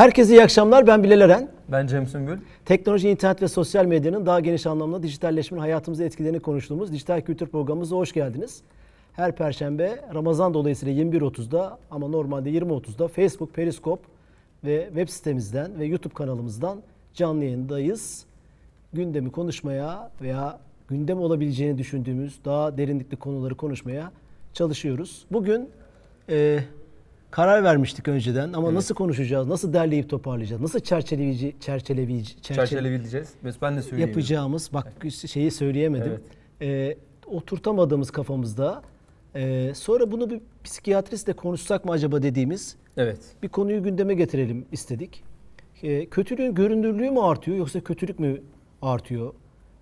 Herkese iyi akşamlar. Ben Bilal Eren. Ben Cem Sümbül. Teknoloji, internet ve sosyal medyanın daha geniş anlamda dijitalleşmenin hayatımıza etkilerini konuştuğumuz Dijital Kültür Programımıza hoş geldiniz. Her perşembe Ramazan dolayısıyla 21.30'da ama normalde 20.30'da Facebook, Periskop ve web sitemizden ve YouTube kanalımızdan canlı yayındayız. Gündemi konuşmaya veya gündem olabileceğini düşündüğümüz daha derinlikli konuları konuşmaya çalışıyoruz. Bugün e, karar vermiştik önceden ama Evet. nasıl konuşacağız, nasıl derleyip toparlayacağız, nasıl çerçeleyici, çerçeleyici, çerçele- Çerçeveleyeceğiz. Biz ben de söyleyeyim. yapacağımız bak şeyi söyleyemedim. Ee, oturtamadığımız kafamızda. Ee, sonra bunu bir psikiyatristle konuşsak mı acaba dediğimiz Evet. bir konuyu gündeme getirelim istedik. Ee, kötülüğün görünürlüğü mü artıyor yoksa kötülük mü artıyor?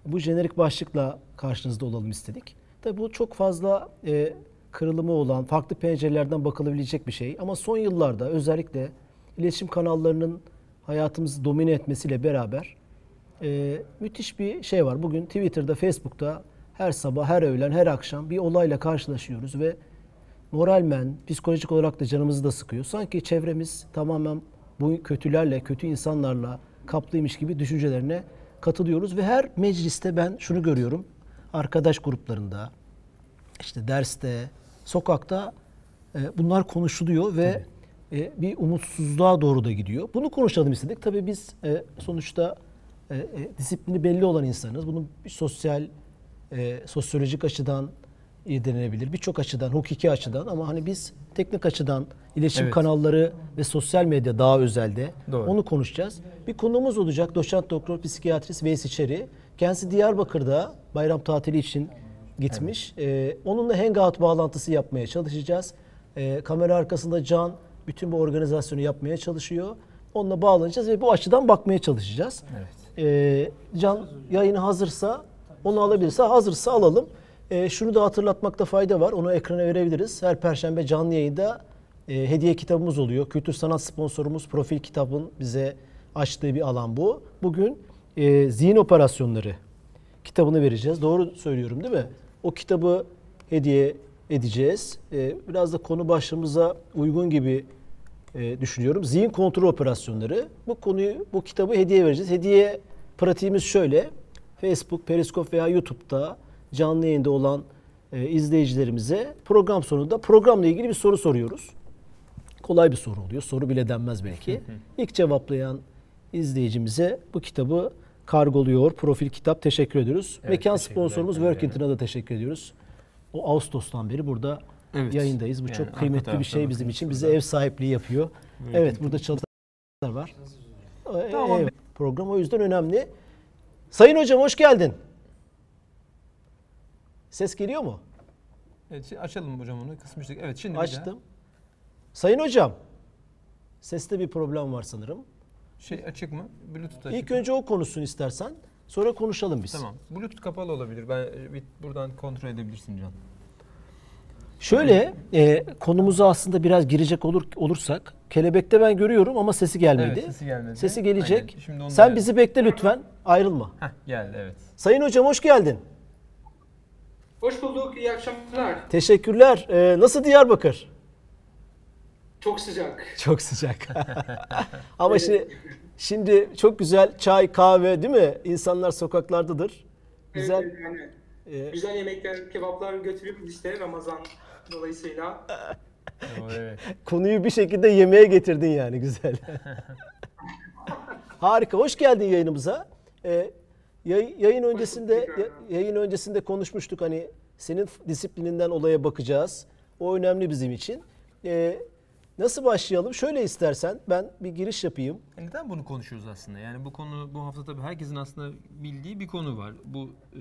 Bu jenerik başlıkla karşınızda olalım istedik. Tabii bu çok fazla e, kırılımı olan, farklı pencerelerden bakılabilecek bir şey. Ama son yıllarda özellikle iletişim kanallarının hayatımızı domine etmesiyle beraber e, müthiş bir şey var. Bugün Twitter'da, Facebook'ta her sabah, her öğlen, her akşam bir olayla karşılaşıyoruz ve moralmen, psikolojik olarak da canımızı da sıkıyor. Sanki çevremiz tamamen bu kötülerle, kötü insanlarla kaplıymış gibi düşüncelerine katılıyoruz ve her mecliste ben şunu görüyorum. Arkadaş gruplarında, işte derste, sokakta e, bunlar konuşuluyor ve e, bir umutsuzluğa doğru da gidiyor. Bunu konuşalım istedik. Tabii biz e, sonuçta e, e, disiplini belli olan insanız. Bunun bir sosyal, e, sosyolojik açıdan irdelenebilir. Birçok açıdan, hukuki açıdan ama hani biz teknik açıdan iletişim Evet. kanalları ve sosyal medya daha özelde Doğru. onu konuşacağız. Bir konumuz olacak. Doçent doktor psikiyatrist Veysi Çeri. Kendisi Diyarbakır'da bayram tatili için gitmiş. Ee, onunla hangout bağlantısı yapmaya çalışacağız. Ee, kamera arkasında Can bütün bu organizasyonu yapmaya çalışıyor. Onunla bağlanacağız ve bu açıdan bakmaya çalışacağız. Evet. Ee, Can yayını hazırsa onu alabilirse hazırsa alalım. Ee, şunu da hatırlatmakta fayda var. Onu ekrana verebiliriz. Her perşembe canlı yayında e, hediye kitabımız oluyor. Kültür sanat sponsorumuz Profil Kitab'ın bize açtığı bir alan bu. Bugün e, zihin operasyonları kitabını vereceğiz. Doğru söylüyorum değil mi? O kitabı hediye edeceğiz. Ee, biraz da konu başlığımıza uygun gibi e, düşünüyorum. Zihin kontrol operasyonları. Bu konuyu, bu kitabı hediye vereceğiz. Hediye pratiğimiz şöyle. Facebook, Periskop veya YouTube'da canlı yayında olan e, izleyicilerimize program sonunda programla ilgili bir soru soruyoruz. Kolay bir soru oluyor. Soru bile denmez belki. İlk cevaplayan izleyicimize bu kitabı kargoluyor. Profil kitap teşekkür ediyoruz. Evet, Mekan sponsorumuz tabii Work yani. Internet'a da teşekkür ediyoruz. O Ağustos'tan beri burada Evet. yayındayız. Bu Yani çok kıymetli bir şey bizim için. Bize ev sahipliği yapıyor. Evet burada çalışanlar var. Ee, Tamam. evet, program o yüzden önemli. Sayın hocam hoş geldin. Ses geliyor mu? Evet, açalım hocam onu. Kısmıştık. Evet şimdi bir daha. Açtım. Sayın hocam. Seste bir problem var sanırım. Şey açık mı? Bluetooth açık İlk mı? önce o konuşsun istersen. Sonra konuşalım biz. Tamam. Bluetooth kapalı olabilir. Ben e, buradan kontrol edebilirsin Can. Şöyle e, konumuza aslında biraz girecek olur olursak kelebekte ben görüyorum ama sesi gelmedi. Evet, sesi gelmedi. Sesi gelecek. Aynen, şimdi onu Sen bizi bekle lütfen. Ayrılma. Heh, geldi evet. Sayın hocam hoş geldin. Hoş bulduk, iyi akşamlar. Teşekkürler. Ee, nasıl Diyarbakır? Çok sıcak. Çok sıcak. Ama şimdi şimdi çok güzel çay, kahve değil mi? İnsanlar sokaklardadır. Güzel. Evet, yani Ee, güzel yemekler, kebaplar götürüyoruz işte Ramazan dolayısıyla. Evet. konuyu bir şekilde yemeğe getirdin yani güzel. Harika. Hoş geldin yayınımıza. Ee, yay- yayın öncesinde yayın öncesinde konuşmuştuk hani senin disiplininden olaya bakacağız. O önemli bizim için. Ee, nasıl başlayalım? Şöyle istersen ben bir giriş yapayım. E Neden bunu konuşuyoruz aslında? Yani bu konu bu hafta tabii herkesin aslında bildiği bir konu var. Bu e,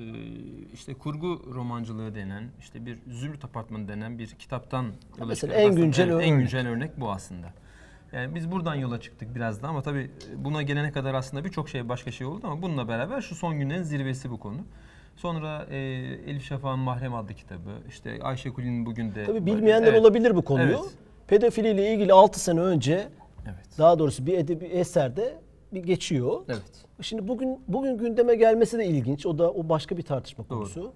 işte kurgu romancılığı denen, işte bir Zümrüt Apartmanı denen bir kitaptan yola mesela çıkarak en aslında- güncel evet, en örnek. güncel örnek bu aslında. Yani biz buradan yola çıktık biraz da ama tabii buna gelene kadar aslında birçok şey başka şey oldu ama bununla beraber şu son günlerin zirvesi bu konu. Sonra e, Elif Şafak'ın Mahrem adlı kitabı, işte Ayşe Kulin'in bugün de... Tabii bilmeyenler Evet, olabilir bu konuyu. Evet. Pedofiliyle ilgili 6 sene önce Evet. daha doğrusu bir edebi eserde bir geçiyor. Evet. Şimdi bugün bugün gündeme gelmesi de ilginç. O da o başka bir tartışma konusu.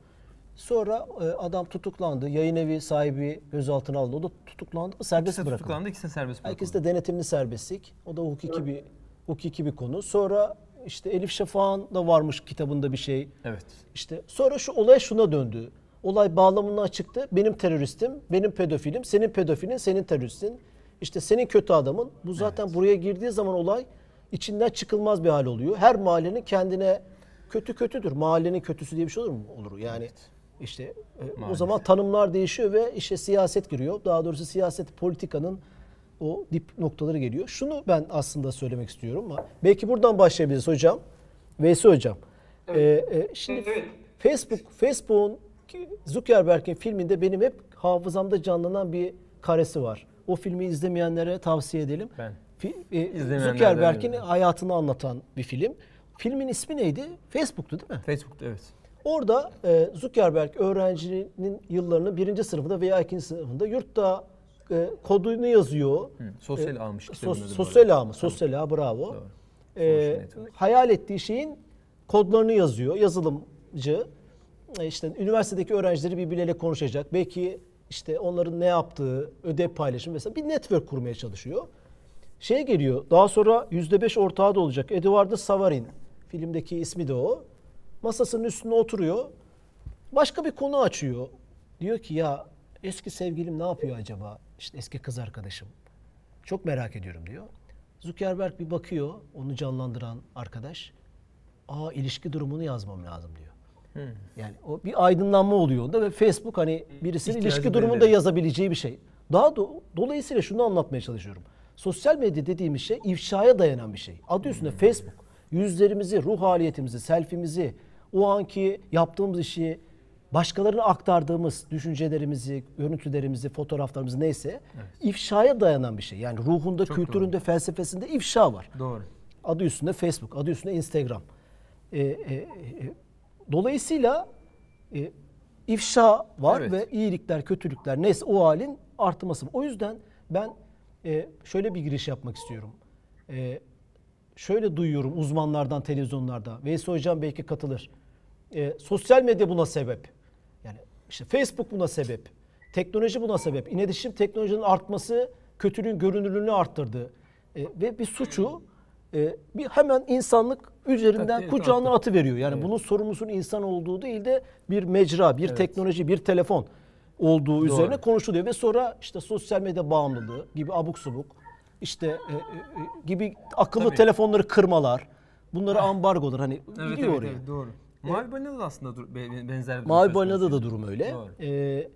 Sonra e, adam tutuklandı. Yayın evi sahibi gözaltına alındı. O da tutuklandı mı? Serbest İkisi bırakıldı. tutuklandı, ikisi de serbest bırakıldı. Herkes de denetimli serbestlik. O da hukuki bir hukuki bir konu. Sonra işte Elif Şafak'ın da varmış kitabında bir şey. Evet. İşte sonra şu olay şuna döndü. Olay bağlamından çıktı. Benim teröristim, benim pedofilim, senin pedofilin, senin teröristin. İşte senin kötü adamın. Bu zaten buraya girdiği zaman olay içinden çıkılmaz bir hal oluyor. Her mahallenin kendine kötü kötüdür. Mahallenin kötüsü diye bir şey olur mu? Olur. Yani işte e, o Maalesef. zaman tanımlar değişiyor ve işe siyaset giriyor. Daha doğrusu siyaset politikanın o dip noktaları geliyor. Şunu ben aslında söylemek istiyorum ama belki buradan başlayabiliriz hocam. Veysi hocam. Ee, e, şimdi Evet. Facebook Facebook'un Zuckerberg'in filminde benim hep hafızamda canlanan bir karesi var. O filmi izlemeyenlere tavsiye edelim. Ben. Fi- e, Zuckerberg'in hayatını anlatan bir film. Filmin ismi neydi? Facebook'tu değil mi? Facebook'ta evet. Orada e, Zuckerberg öğrencinin yıllarını birinci sınıfında veya ikinci sınıfında yurtta e, kodunu yazıyor. Hı, sosyal almış Sos- sosyal ağ mı? Sosyal ağ bravo. Doğru. E, hayal ettiği şeyin kodlarını yazıyor. Yazılımcı. E, işte üniversitedeki öğrencileri birbirleriyle konuşacak. Belki işte onların ne yaptığı, ödev paylaşımı mesela bir network kurmaya çalışıyor. Şey geliyor. Daha sonra %5 ortağı da olacak. Eduardo Savarin. Filmdeki ismi de o. Masasının üstüne oturuyor. Başka bir konu açıyor. Diyor ki ya eski sevgilim ne yapıyor acaba? İşte eski kız arkadaşım. Çok merak ediyorum diyor. Zuckerberg bir bakıyor onu canlandıran arkadaş. Aa ilişki durumunu yazmam lazım diyor. Yani o bir aydınlanma oluyor onda ve Facebook hani birisinin İhtiyacı ilişki durumunu da belirli. yazabileceği bir şey. Daha do- dolayısıyla şunu anlatmaya çalışıyorum. Sosyal medya dediğimiz şey ifşaya dayanan bir şey. Adı üstünde Facebook. Yüzlerimizi, ruh haliyetimizi, selfimizi, o anki yaptığımız işi başkalarına aktardığımız düşüncelerimizi, görüntülerimizi, fotoğraflarımızı neyse ifşaya dayanan bir şey. Yani ruhunda, Çok kültüründe, felsefesinde ifşa var. Doğru. Adı üstünde Facebook, adı üstünde Instagram. Ee, e, e, dolayısıyla e, ifşa var Evet. ve iyilikler, kötülükler neyse o halin artması. O yüzden ben e, şöyle bir giriş yapmak istiyorum. E, şöyle duyuyorum uzmanlardan, televizyonlarda. Veysi Hocam belki katılır. E, sosyal medya buna sebep. Yani işte Facebook buna sebep. Teknoloji buna sebep. İletişim teknolojinin artması kötülüğün görünürlüğünü arttırdı. E, ve bir suçu e, bir hemen insanlık üzerinden Evet, kucağına evet. atı veriyor. Yani bunun sorumlusunun insan olduğu değil de bir mecra, bir teknoloji, bir telefon olduğu üzerine konuşuluyor ve sonra işte sosyal medya bağımlılığı gibi abuk subuk işte e, e, e, gibi akıllı Tabii. telefonları kırmalar, bunları ambargolar hani Evet, gidiyor evet, oraya. evet, doğru. Mavi Balina'da da aslında benzer bir Mavi Balina'da da durum öyle. Doğru. Ee,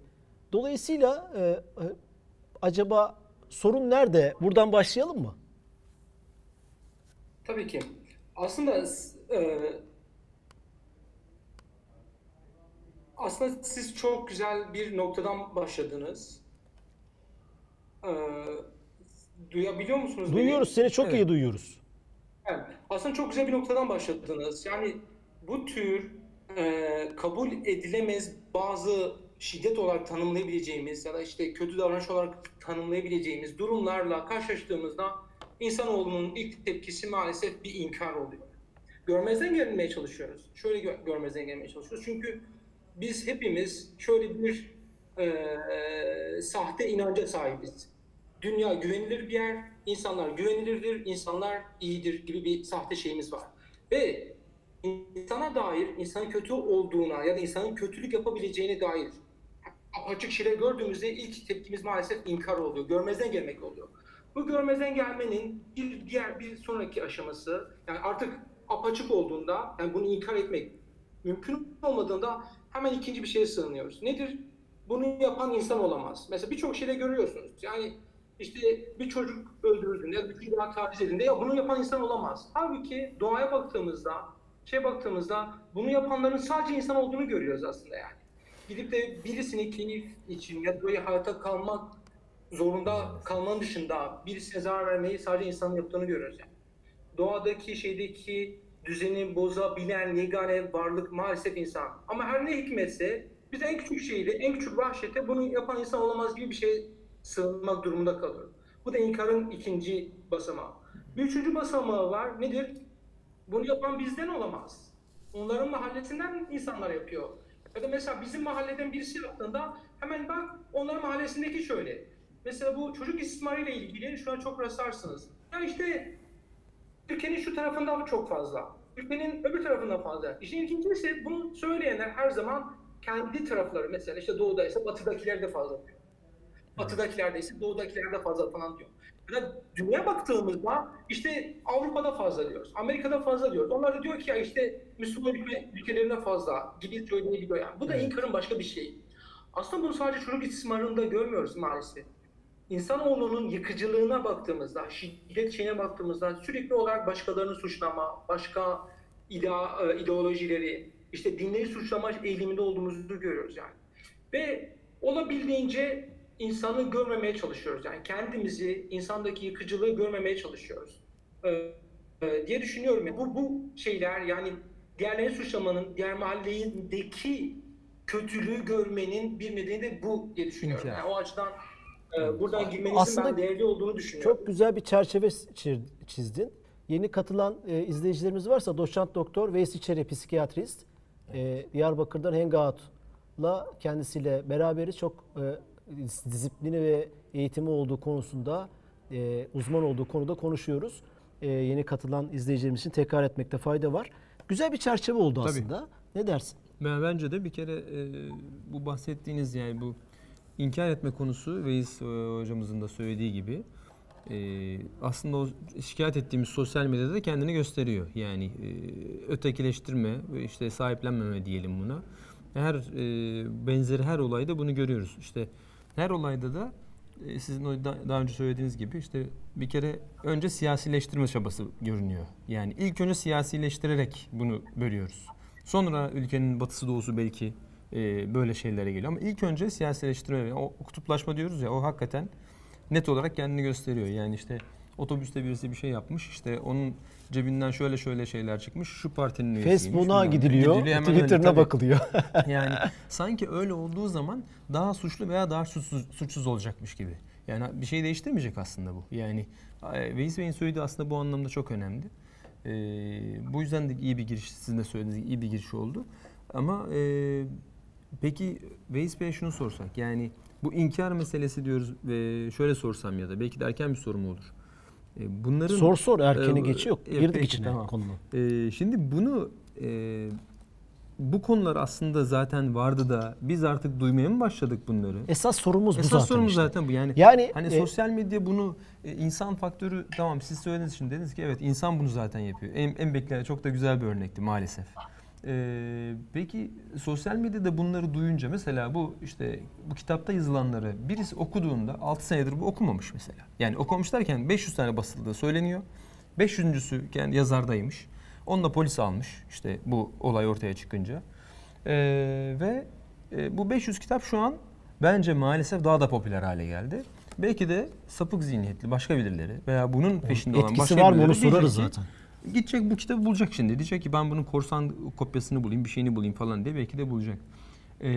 dolayısıyla e, e, acaba sorun nerede? Buradan başlayalım mı? Tabii ki. Aslında e, aslında siz çok güzel bir noktadan başladınız. E, duyabiliyor musunuz? beni? Duyuyoruz seni çok Evet. iyi duyuyoruz. Evet. Aslında çok güzel bir noktadan başladınız. Yani bu tür e, kabul edilemez bazı şiddet olarak tanımlayabileceğimiz ya da işte kötü davranış olarak tanımlayabileceğimiz durumlarla karşılaştığımızda insanoğlunun ilk tepkisi maalesef bir inkar oluyor. Görmezden gelmeye çalışıyoruz. Şöyle gö- görmezden gelmeye çalışıyoruz. Çünkü biz hepimiz şöyle bir e, sahte inanca sahibiz dünya güvenilir bir yer, insanlar güvenilirdir, insanlar iyidir gibi bir sahte şeyimiz var. Ve insana dair, insanın kötü olduğuna ya da insanın kötülük yapabileceğine dair açık şeyler gördüğümüzde ilk tepkimiz maalesef inkar oluyor, görmezden gelmek oluyor. Bu görmezden gelmenin bir diğer bir sonraki aşaması, yani artık apaçık olduğunda, yani bunu inkar etmek mümkün olmadığında hemen ikinci bir şeye sığınıyoruz. Nedir? Bunu yapan insan olamaz. Mesela birçok şeyde görüyorsunuz. Yani işte bir çocuk öldürüldüğünde bir daha taciz edildiğinde ya bunu yapan insan olamaz. Halbuki doğaya baktığımızda, şey baktığımızda bunu yapanların sadece insan olduğunu görüyoruz aslında yani. Gidip de birisini keyif için ya da böyle hayata kalmak zorunda kalmanın dışında birisine zarar vermeyi sadece insanın yaptığını görüyoruz yani. Doğadaki şeydeki düzeni bozabilen yegane varlık maalesef insan. Ama her ne hikmetse biz en küçük şeyde, en küçük vahşete bunu yapan insan olamaz gibi bir şey sığınmak durumunda kalıyor. Bu da inkarın ikinci basamağı. Bir üçüncü basamağı var. Nedir? Bunu yapan bizden olamaz. Onların mahallesinden insanlar yapıyor. Ya da mesela bizim mahalleden birisi yaptığında hemen bak onların mahallesindeki şöyle. Mesela bu çocuk istismarıyla ilgili şu an çok rastlarsınız. Ya işte ülkenin şu tarafında çok fazla. Ülkenin öbür tarafında fazla. İşin ikincisi bunu söyleyenler her zaman kendi tarafları mesela işte doğudaysa batıdakiler de fazla diyor. Batıdakilerde ise doğudakilerde fazla falan diyor. Ya da dünya baktığımızda işte Avrupa'da fazla diyoruz. Amerika'da fazla diyoruz. Onlar da diyor ki ya işte Müslüman ülke, ülkelerinde fazla gibi söyleyebiliyor yani. Bu da inkarın başka bir şeyi. Aslında bunu sadece çocuk istismarında görmüyoruz maalesef. İnsanoğlunun yıkıcılığına baktığımızda, şiddet şeyine baktığımızda sürekli olarak başkalarını suçlama, başka e, ideolojileri, işte dinleri suçlama eğiliminde olduğumuzu görüyoruz yani. Ve olabildiğince insanı görmemeye çalışıyoruz. Yani kendimizi, insandaki yıkıcılığı görmemeye çalışıyoruz. Ee, diye düşünüyorum. Yani bu, bu şeyler yani diğerlerini suçlamanın, diğer mahallendeki kötülüğü görmenin bir nedeni de bu diye düşünüyorum. Yani o açıdan e, buradan girmenizin Aslında ben değerli olduğunu düşünüyorum. Çok güzel bir çerçeve çizdin. Yeni katılan e, izleyicilerimiz varsa doçent doktor Veysi Çere psikiyatrist e, Diyarbakır'dan Hangout'la kendisiyle beraberiz. Çok e, disiplini ve eğitimi olduğu konusunda e, uzman olduğu konuda konuşuyoruz. E, yeni katılan izleyicilerimiz için tekrar etmekte fayda var. Güzel bir çerçeve oldu Tabii. aslında. Ne dersin? Ben bence de bir kere e, bu bahsettiğiniz yani bu inkar etme konusu Veys e, hocamızın da söylediği gibi e, aslında o şikayet ettiğimiz sosyal medyada da kendini gösteriyor. Yani e, ötekileştirme, işte sahiplenmeme diyelim buna. Her e, benzeri her olayda bunu görüyoruz. İşte her olayda da e, sizin daha önce söylediğiniz gibi işte bir kere önce siyasileştirme çabası görünüyor. Yani ilk önce siyasileştirerek bunu bölüyoruz. Sonra ülkenin batısı doğusu belki e, böyle şeylere geliyor ama ilk önce siyasileştirme o kutuplaşma diyoruz ya o hakikaten net olarak kendini gösteriyor. Yani işte otobüste birisi bir şey yapmış işte onun cebinden şöyle şöyle şeyler çıkmış şu partinin üyesiymiş. Facebook'a gidiliyor, Gidiliyor, öyle, Twitter'ına tabii. bakılıyor. Yani sanki öyle olduğu zaman daha suçlu veya daha suçsuz, suçsuz olacakmış gibi. Yani bir şey değiştirmeyecek aslında bu. Yani Veys Bey'in söylediği aslında bu anlamda çok önemli. E, bu yüzden de iyi bir giriş, sizin de söylediğiniz gibi iyi bir giriş oldu. Ama e, peki Veys Bey'e şunu sorsak, yani bu inkar meselesi diyoruz ve şöyle sorsam ya da belki de erken bir sorum olur. E, bunların sor sor erkeni e, geçi yok. e, Girdik içine tamam. konunun. Ee, şimdi bunu e, bu konular aslında zaten vardı da biz artık duymaya mı başladık bunları? Esas sorumuz bu Esas zaten sorumuz işte. zaten bu. Yani, Yani, hani e, sosyal medya bunu e, insan faktörü tamam siz söylediniz şimdi dediniz ki evet insan bunu zaten yapıyor. En, en beklenen çok da güzel bir örnekti maalesef. Ee, peki sosyal medyada bunları duyunca mesela bu işte bu kitapta yazılanları birisi okuduğunda 6 senedir bu okumamış mesela. Yani okumamış derken 500 tane basıldığı söyleniyor. 500.sü kendi yazardaymış. Onu da polis almış işte bu olay ortaya çıkınca. Ee, ve e, bu 500 kitap şu an bence maalesef daha da popüler hale geldi. Belki de sapık zihniyetli başka birileri veya bunun peşinde olan Etkisi başka var mı birileri onu sorarız diyecek ki, zaten. Gidecek bu kitabı bulacak şimdi. Diyecek ki ben bunun korsan kopyasını bulayım, bir şeyini bulayım falan diye belki de bulacak. Ee,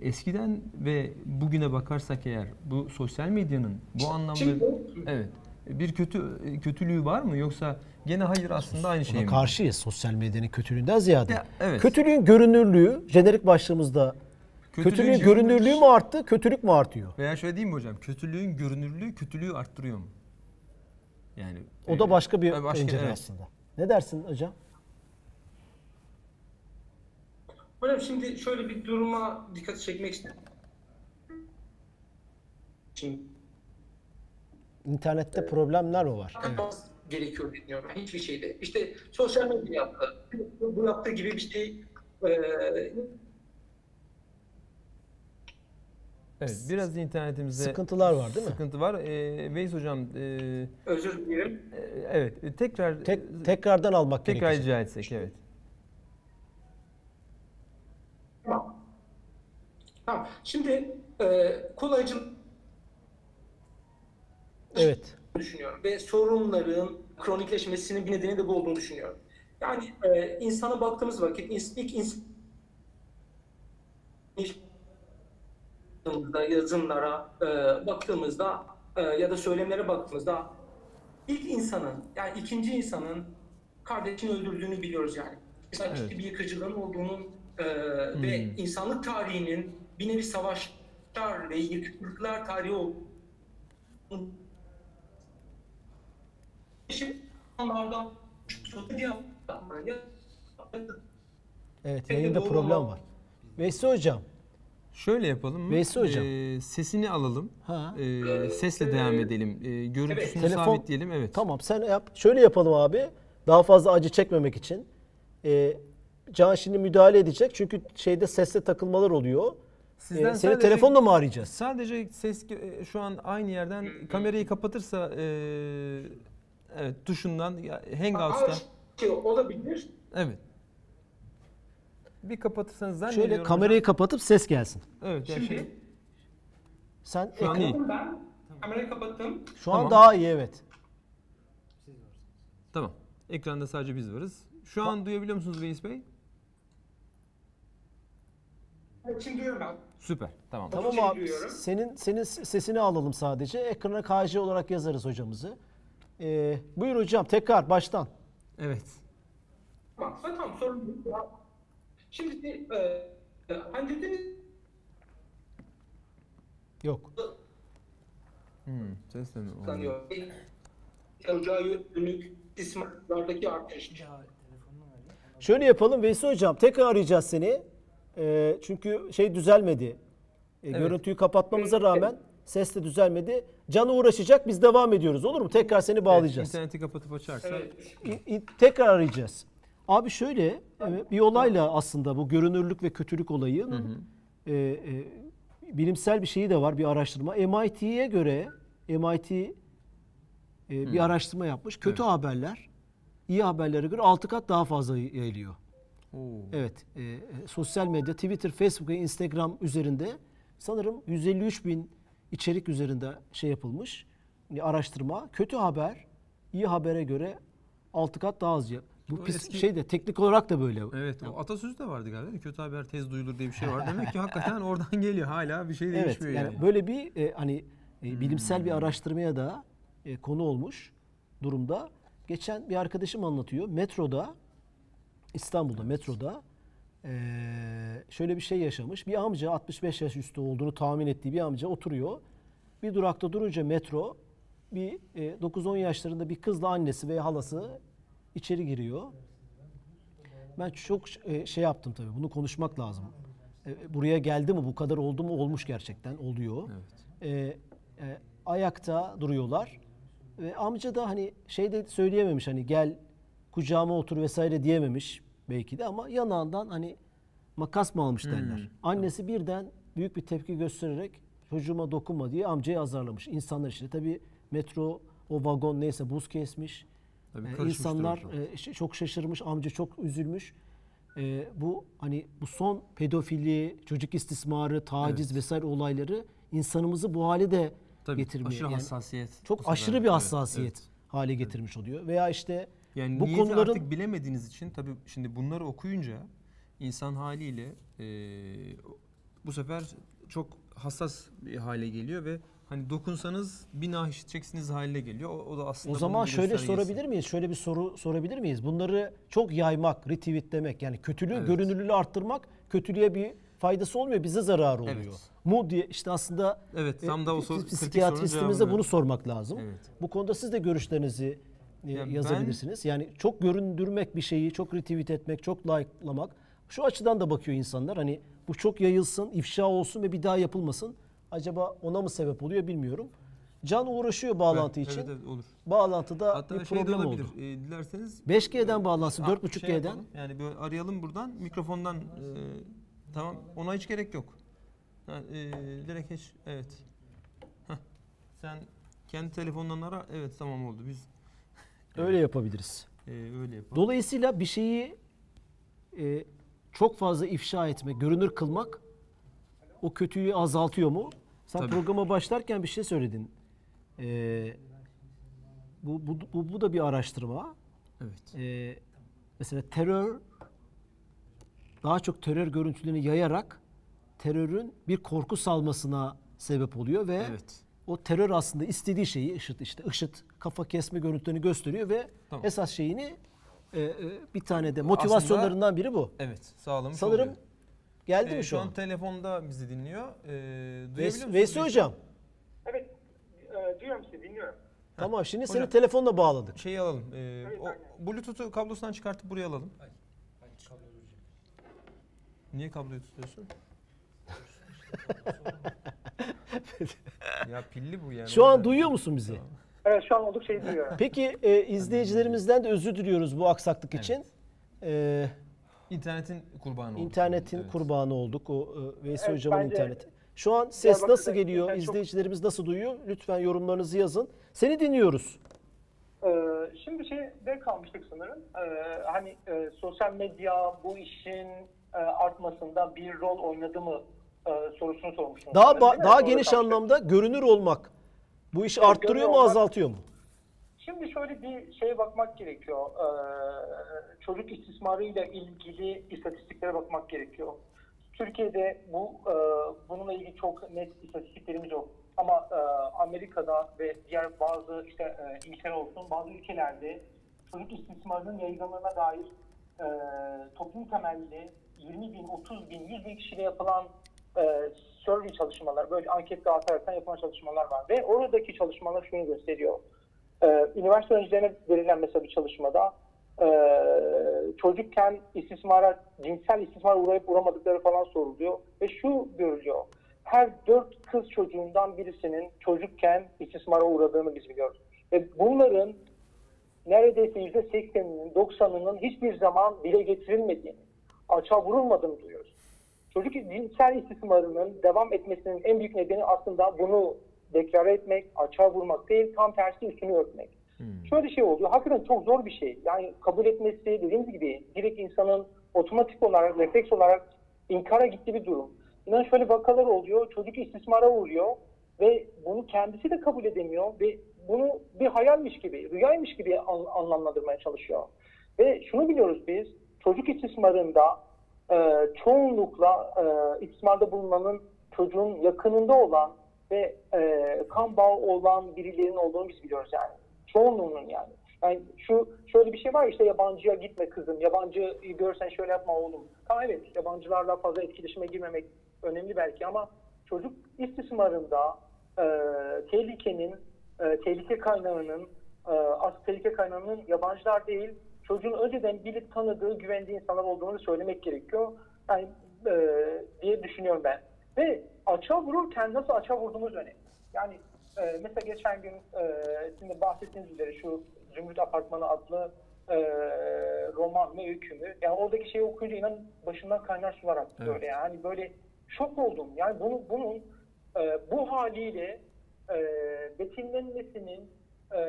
eskiden ve bugüne bakarsak eğer bu sosyal medyanın bu anlamda Şimdi- evet bir kötü kötülüğü var mı yoksa gene hayır aslında aynı şey mi? karşıyız sosyal medyanın kötülüğünden ziyade. Ya, evet. Kötülüğün görünürlüğü jenerik başlığımızda kötülüğün, görünürlüğü mü arttı, kötülük mü artıyor? Veya şöyle diyeyim mi hocam? Kötülüğün görünürlüğü kötülüğü arttırıyor mu? Yani O da başka bir e, başka- pencere evet. aslında. Ne dersin hocam? Hocam şimdi şöyle bir duruma dikkat çekmek istiyorum. Şimdi İnternette problemler mi var? Evet. gerekiyor ben Hiçbir şeyde. İşte sosyal medya yaptı. Bu yaptığı gibi bir şey e, Evet, biraz internetimizde Sıkıntılar var değil mi? Sıkıntı var. Ee, Veys hocam, e, özür dilerim. e, evet, e, tekrar Tek, tekrardan almak tekrar gerekecek. rica etsek, evet. Tamam. Tamam. Şimdi e, kolaycı Evet. düşünüyorum ve sorunların kronikleşmesinin bir nedeni de bu olduğunu düşünüyorum. Yani e, insana baktığımız vakit ilk insan yazımlara e, baktığımızda e, ya da söylemlere baktığımızda ilk insanın yani ikinci insanın kardeşini öldürdüğünü biliyoruz yani. Mesela Evet. ciddi bir yıkıcılığın olduğunun e, e, ve insanlık tarihinin bir nevi savaşlar ve yıkıklıklar tarihi olduğunu onlardan Evet Evet, yayında problem var. Veysi hocam. Şöyle yapalım mı? Veysi hocam. Ee, sesini alalım. Ha. Ee, sesle devam edelim. Ee, görüntüsünü Telefon- sabitleyelim. Evet. Tamam sen yap. Şöyle yapalım abi. Daha fazla acı çekmemek için. Ee, Can şimdi müdahale edecek. Çünkü şeyde sesle takılmalar oluyor. Sizden Ee, seni telefonla mı arayacağız? Sadece ses e, şu an aynı yerden kamerayı kapatırsa e, evet tuşundan ya, Hangouts'ta şey olabilir. evet. Bir kapatırsanız Şöyle zannediyorum kamerayı hocam. kapatıp ses gelsin. Evet yani şey, Şimdi Sen Şu an ekran- ben kamerayı kapattım. şu an Tamam. daha iyi evet. tamam. Ekranda sadece biz varız. Şu an duyabiliyor musunuz Reis Bey? Evet, Şimdi duyuyorum ben. Süper. Tamam. Tamam şey abi. duyuyorum. Senin senin sesini alalım sadece. Ekrana KJ olarak yazarız hocamızı. Ee, buyur hocam tekrar baştan. Evet. Tamam, tamam sorun yok. Şimdi e, e, hani dediniz Yok. Hmm, ses de mi? sanıyor. Ocağı yönlük istismarlardaki artış. Şöyle yapalım Veysi hocam tekrar arayacağız seni. Ee, çünkü şey düzelmedi. Ee, Görüntüyü kapatmamıza rağmen ses de düzelmedi. Canı uğraşacak biz devam ediyoruz olur mu? Tekrar seni Evet, bağlayacağız. İnterneti kapatıp açarsa i- tekrar arayacağız. Abi şöyle evet, bir olayla aslında bu görünürlük ve kötülük olayının e, e, bilimsel bir şeyi de var bir araştırma. MIT'ye göre MIT e, bir araştırma yapmış. Kötü haberler iyi haberlere göre 6 kat daha fazla yayılıyor. Oo. Evet, e, e, sosyal medya, Twitter, Facebook ve Instagram üzerinde sanırım 153 bin içerik üzerinde şey yapılmış bir araştırma. Kötü haber, iyi habere göre 6 kat daha az. ya- Bu O pis, eski- şey de teknik olarak da böyle. Evet, o atasözü de vardı galiba. Kötü haber tez duyulur diye bir şey var. Demek ki hakikaten oradan geliyor. Hala bir şey Evet, değişmiyor yani yani. Hmm. böyle bir e, hani e, bilimsel bir araştırmaya da e, konu olmuş durumda. Geçen bir arkadaşım anlatıyor. Metroda İstanbul'da metroda e, şöyle bir şey yaşamış. Bir amca 65 yaş üstü olduğunu tahmin ettiği bir amca oturuyor. Bir durakta durunca metro bir e, 9-10 yaşlarında bir kızla annesi ve halası içeri giriyor. Ben çok e, şey yaptım tabii. Bunu konuşmak lazım. E, Buraya geldi mi bu kadar oldu mu olmuş gerçekten oluyor. Evet. E, e, ayakta duruyorlar. Ve amca da hani şey de söyleyememiş hani gel kucağıma otur vesaire diyememiş belki de ama yanağından hani makas mı almış derler. Annesi birden büyük bir tepki göstererek çocuğuma dokunma diye amcayı azarlamış. İnsanlar işte tabii metro o vagon neyse buz kesmiş. Tabii Ee, insanlar e, ş- çok şaşırmış, amca çok üzülmüş. Ee, bu hani bu son pedofili, çocuk istismarı, taciz Evet. vesaire olayları insanımızı bu hale de Tabii, getirmiyor. aşırı Yani hassasiyet. çok sefer. aşırı bir hassasiyet evet. hale getirmiş oluyor. Veya işte Yani bu konuların artık bilemediğiniz için tabii şimdi bunları okuyunca insan haliyle e, bu sefer çok hassas bir hale geliyor ve hani dokunsanız bina işiteceksiniz haline geliyor. O, o da aslında o zaman bir şöyle sorabilir miyiz? Şöyle bir soru sorabilir miyiz? Bunları çok yaymak, retweetlemek yani kötülüğü, Evet. görünürlüğü arttırmak kötülüğe bir faydası olmuyor, bize zararı oluyor. Evet. Mu diye işte aslında Evet, tam da o e, kritik sorunun psikiyatristimize bunu sormak lazım. Evet. Bu konuda siz de görüşlerinizi e, Ya ben- yazabilirsiniz. Yani çok göründürmek bir şeyi, çok retweet etmek, çok like'lamak. Şu açıdan da bakıyor insanlar. Hani bu çok yayılsın, ifşa olsun ve bir daha yapılmasın. Acaba ona mı sebep oluyor bilmiyorum. Can uğraşıyor bağlantı Evet, için. Evet, evet, olur. Bağlantıda Hatta bir şey problem olabilir. oldu. E, dilerseniz 5G'den bağlansın, Aa, 4.5G'den. şey yapalım. yani böyle arayalım buradan mikrofondan e, tamam ona hiç gerek yok. Ha, e, direkt hiç evet. Heh. Sen kendi telefondan ara. Evet tamam oldu. Biz Öyle yapabiliriz. e, öyle yapalım. Dolayısıyla bir şeyi e, çok fazla ifşa etmek, görünür kılmak o kötüyü azaltıyor mu? Sen Tabii. programa başlarken bir şey söyledin. E, bu, bu, bu, bu da bir araştırma. Evet. E, mesela terör daha çok terör görüntülerini yayarak terörün bir korku salmasına sebep oluyor ve Evet. o terör aslında istediği şeyi IŞİD işte IŞİD kafa kesme görüntülerini gösteriyor ve Tamam. esas şeyini e, e, bir tane de motivasyonlarından biri bu. Evet. Sağlamış Sanırım oluyor. Geldi Ee, mi şu şu an an? telefonda bizi dinliyor. Ee, duyabiliyor Ves- musunuz? Veysi Hocam. Evet, e, duyuyorum sizi, dinliyorum. Tamam şimdi Hocam. seni telefonla bağladık. Şeyi alalım. Evet, o, aynen. Bluetooth'u kablosundan çıkartıp buraya alalım. Niye kabloyu tutuyorsun? ya pilli bu yani. Şu an duyuyor musun bizi? Evet, şu an oldukça iyi duyuyorum. Peki e, izleyicilerimizden de özür diliyoruz bu aksaklık için. E, İnternetin kurbanı olduk. internetin Evet. kurbanı olduk o e, Veysi Evet, Hocam'ın bence interneti. Şu an ses nasıl geliyor? çok- İzleyicilerimiz nasıl duyuyor? Lütfen yorumlarınızı yazın. Seni dinliyoruz. Ee, şimdi şeyde kalmıştık sanırım. Ee, hani e, sosyal medya bu işin e, artmasında bir rol oynadı mı e, sorusunu sormuştunuz. Daha sanırım, ba- daha geniş kalmıştık. anlamda görünür olmak. Bu iş Evet, arttırıyor mu, olmak- azaltıyor mu? Şimdi şöyle bir şeye bakmak gerekiyor. Ee, çocuk istismarıyla ilgili istatistiklere bakmak gerekiyor. Türkiye'de bu e, bununla ilgili çok net istatistiklerimiz yok. Ama e, Amerika'da ve diğer bazı işte e, İngiltere olsun bazı ülkelerde çocuk istismarının yaygınlığına dair e, toplum temelli 20 bin, 30 bin, 100 bin kişiyle yapılan e, survey çalışmalar, böyle anket dağıtaraktan yapılan çalışmalar var. Ve oradaki çalışmalar şunu gösteriyor. Ee, üniversite öğrencilerine verilen mesela bir çalışmada e, çocukken istismara, cinsel istismara uğrayıp uğramadıkları falan soruluyor. Ve şu görülüyor. Her dört kız çocuğundan birisinin çocukken istismara uğradığını biz biliyoruz. Ve bunların neredeyse yüzde sekseninin, doksanının hiçbir zaman dile getirilmediğini, açığa vurulmadığını duyuyoruz. Çocuk cinsel istismarının devam etmesinin en büyük nedeni aslında bunu deklare etmek, açığa vurmak değil, tam tersi üstünü örtmek. Şöyle şey oluyor, hakikaten çok zor bir şey. Yani kabul etmesi dediğimiz gibi direkt insanın otomatik olarak, refleks olarak inkara gittiği bir durum. İnan şöyle vakalar oluyor, çocuk istismara uğruyor ve bunu kendisi de kabul edemiyor ve bunu bir hayalmiş gibi, rüyaymış gibi an- anlamlandırmaya çalışıyor. Ve şunu biliyoruz biz, çocuk istismarında e, çoğunlukla e, istismarda bulunanın çocuğun yakınında olan ve e, kan bağı olan birilerinin olduğunu biz biliyoruz yani. Çoğunluğunun yani. Yani şu şöyle bir şey var işte yabancıya gitme kızım, yabancıyı görsen şöyle yapma oğlum. Tamam evet yabancılarla fazla etkileşime girmemek önemli belki ama çocuk istismarında e, tehlikenin, e, tehlike kaynağının, e, asıl tehlike kaynağının yabancılar değil, çocuğun önceden bilip tanıdığı, güvendiği insanlar olduğunu söylemek gerekiyor. Yani e, diye düşünüyorum ben. Ve açığa vururken nasıl açığa vurduğumuz önemli. Yani e, mesela geçen gün e, sizin bahsettiğiniz üzere şu Zümrüt Apartmanı adlı e, roman ve öykümü. Yani oradaki şeyi okuyunca inan başımdan kaynar sular aktı Evet. böyle. Yani böyle şok oldum. Yani bunu, bunun e, bu haliyle e, betimlenmesinin e,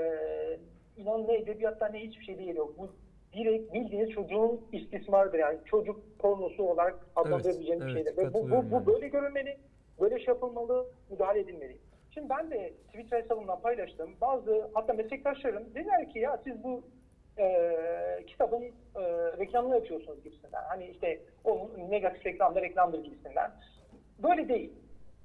inan ne edebiyatta ne hiçbir şeyde yeri yok. Bu direkt bildiğiniz çocuğun istismarıdır. Yani çocuk pornosu olarak adlandırabileceğimiz evet, bir şeydir. Ve bu, bu, bu böyle görülmeli, böyle şey yapılmalı, müdahale edilmeli. Şimdi ben de Twitter hesabımdan paylaştım. Bazı hatta meslektaşlarım dediler ki ya siz bu e, kitabın e, reklamını yapıyorsunuz gibisinden. Hani işte onun negatif reklam da reklamdır gibisinden. Böyle değil.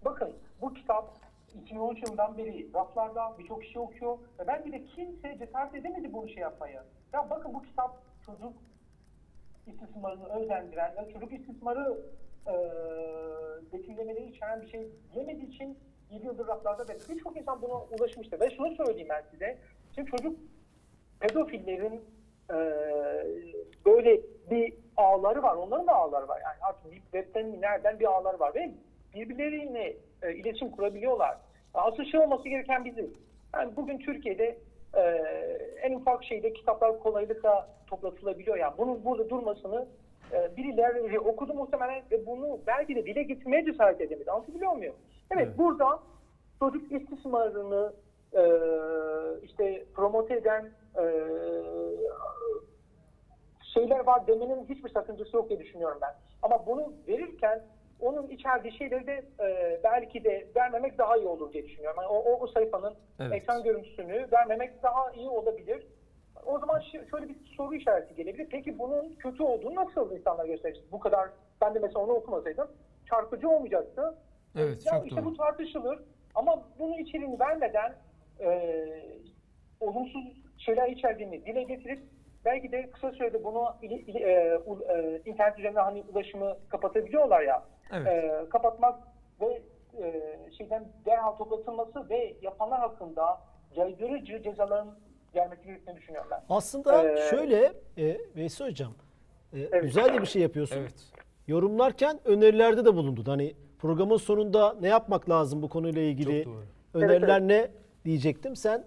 Bakın bu kitap 2013 yılından beri raflarda birçok kişi okuyor ve belki de kimse cesaret edemedi bu işi yapmaya. Ya bakın bu kitap çocuk istismarını özendiren çocuk istismarı e, betimlemeleri içeren bir şey diyemediği için 7 yıldır raflarda ve birçok insan buna ulaşmıştır. Ve şunu söyleyeyim ben size. Şimdi çocuk pedofillerin e, böyle bir ağları var. Onların da ağları var. Yani artık webten nereden bir ağları var. Ve birbirleriyle e, iletişim kurabiliyorlar. Asıl şey olması gereken bizim. Yani bugün Türkiye'de e, en ufak şeyde kitaplar kolaylıkla toplatılabiliyor. Yani bunun burada durmasını e, birileri okudu muhtemelen ve bunu belki de dile getirmeye cesaret edemedi. Anlatabiliyor muyum? Evet, Evet. burada çocuk istismarını e, işte promote eden e, şeyler var demenin hiçbir sakıncası yok diye düşünüyorum ben. Ama bunu verirken onun içerdiği şeyleri de e, belki de vermemek daha iyi olur diye düşünüyorum. Yani o, o, o sayfanın Evet. ekran görüntüsünü vermemek daha iyi olabilir. O zaman şöyle bir soru işareti gelebilir. Peki bunun kötü olduğunu nasıl insanlar gösterir? Bu kadar, ben de mesela onu okumasaydım çarpıcı olmayacaktı. Evet Ya çok işte doğru. bu tartışılır ama bunun içeriğini vermeden e, olumsuz şeyler içerdiğini dile getirip belki de kısa sürede bunu e, e, internet üzerinden hani ulaşımı kapatabiliyorlar ya. Evet. e, kapatmak ve e, şeyden derhal toplatılması ve yapanlar hakkında caydırıcı cezaların gelmesi gerektiğini düşünüyorum ben. Aslında Ee, şöyle e, Veysi Hocam e, güzel de bir şey yapıyorsun. Evet. Yorumlarken önerilerde de bulundun. Hani programın sonunda ne yapmak lazım bu konuyla ilgili Çok doğru. öneriler Evet, ne diyecektim. Sen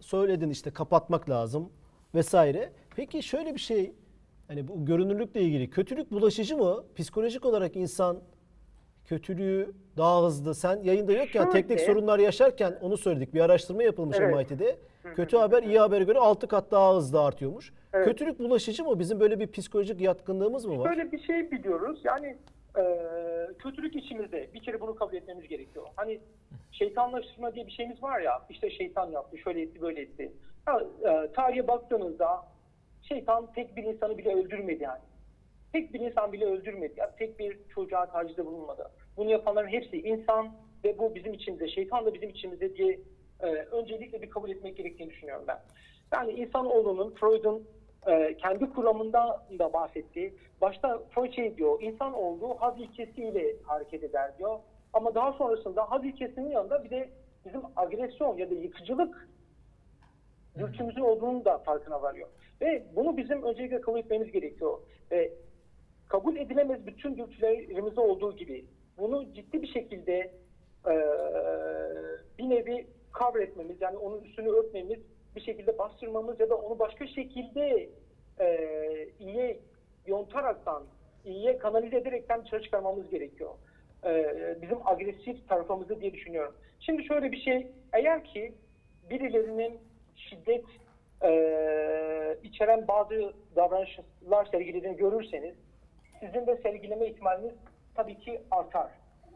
söyledin işte kapatmak lazım vesaire. Peki şöyle bir şey hani bu görünürlükle ilgili kötülük bulaşıcı mı? Psikolojik olarak insan kötülüğü daha hızlı. Sen yayında yokken Şöyle- teknik sorunlar yaşarken onu söyledik. Bir araştırma yapılmış Evet. MIT'de. Kötü haber iyi habere göre 6 kat daha hızlı artıyormuş. Evet. Kötülük bulaşıcı mı? Bizim böyle bir psikolojik yatkınlığımız mı var? Böyle bir şey biliyoruz. Yani e, kötülük içimizde. Bir kere bunu kabul etmemiz gerekiyor. Hani şeytanlaştırma diye bir şeyimiz var ya. işte şeytan yaptı, şöyle etti, böyle etti. Ha, e, tarihe baktığınızda şeytan tek bir insanı bile öldürmedi yani. Tek bir insan bile öldürmedi. Yani tek bir çocuğa tacizde bulunmadı. Bunu yapanların hepsi insan ve bu bizim içimizde, şeytan da bizim içimizde diye e, öncelikle bir kabul etmek gerektiğini düşünüyorum ben. Yani insanoğlunun Freud'un e, kendi kuramında da bahsettiği, başta Freud şey diyor, insan olduğu haz ilkesiyle hareket eder diyor. Ama daha sonrasında haz ilkesinin yanında bir de bizim agresyon ya da yıkıcılık dürtümüzün olduğunu da farkına varıyor. Ve bunu bizim öncelikle kabul etmemiz gerekiyor. Ve kabul edilemez bütün dürtülerimizde olduğu gibi bunu ciddi bir şekilde e, bir nevi cover etmemiz yani onun üstünü örtmemiz bir şekilde bastırmamız ya da onu başka şekilde e, iyiye yontaraktan iyiye kanalize ederekten dışarı çıkarmamız gerekiyor. E, bizim agresif tarafımızı diye düşünüyorum. Şimdi şöyle bir şey eğer ki birilerinin şiddet e, içeren bazı davranışlar sergilediğini görürseniz sizin de sergileme ihtimaliniz tabii ki artar.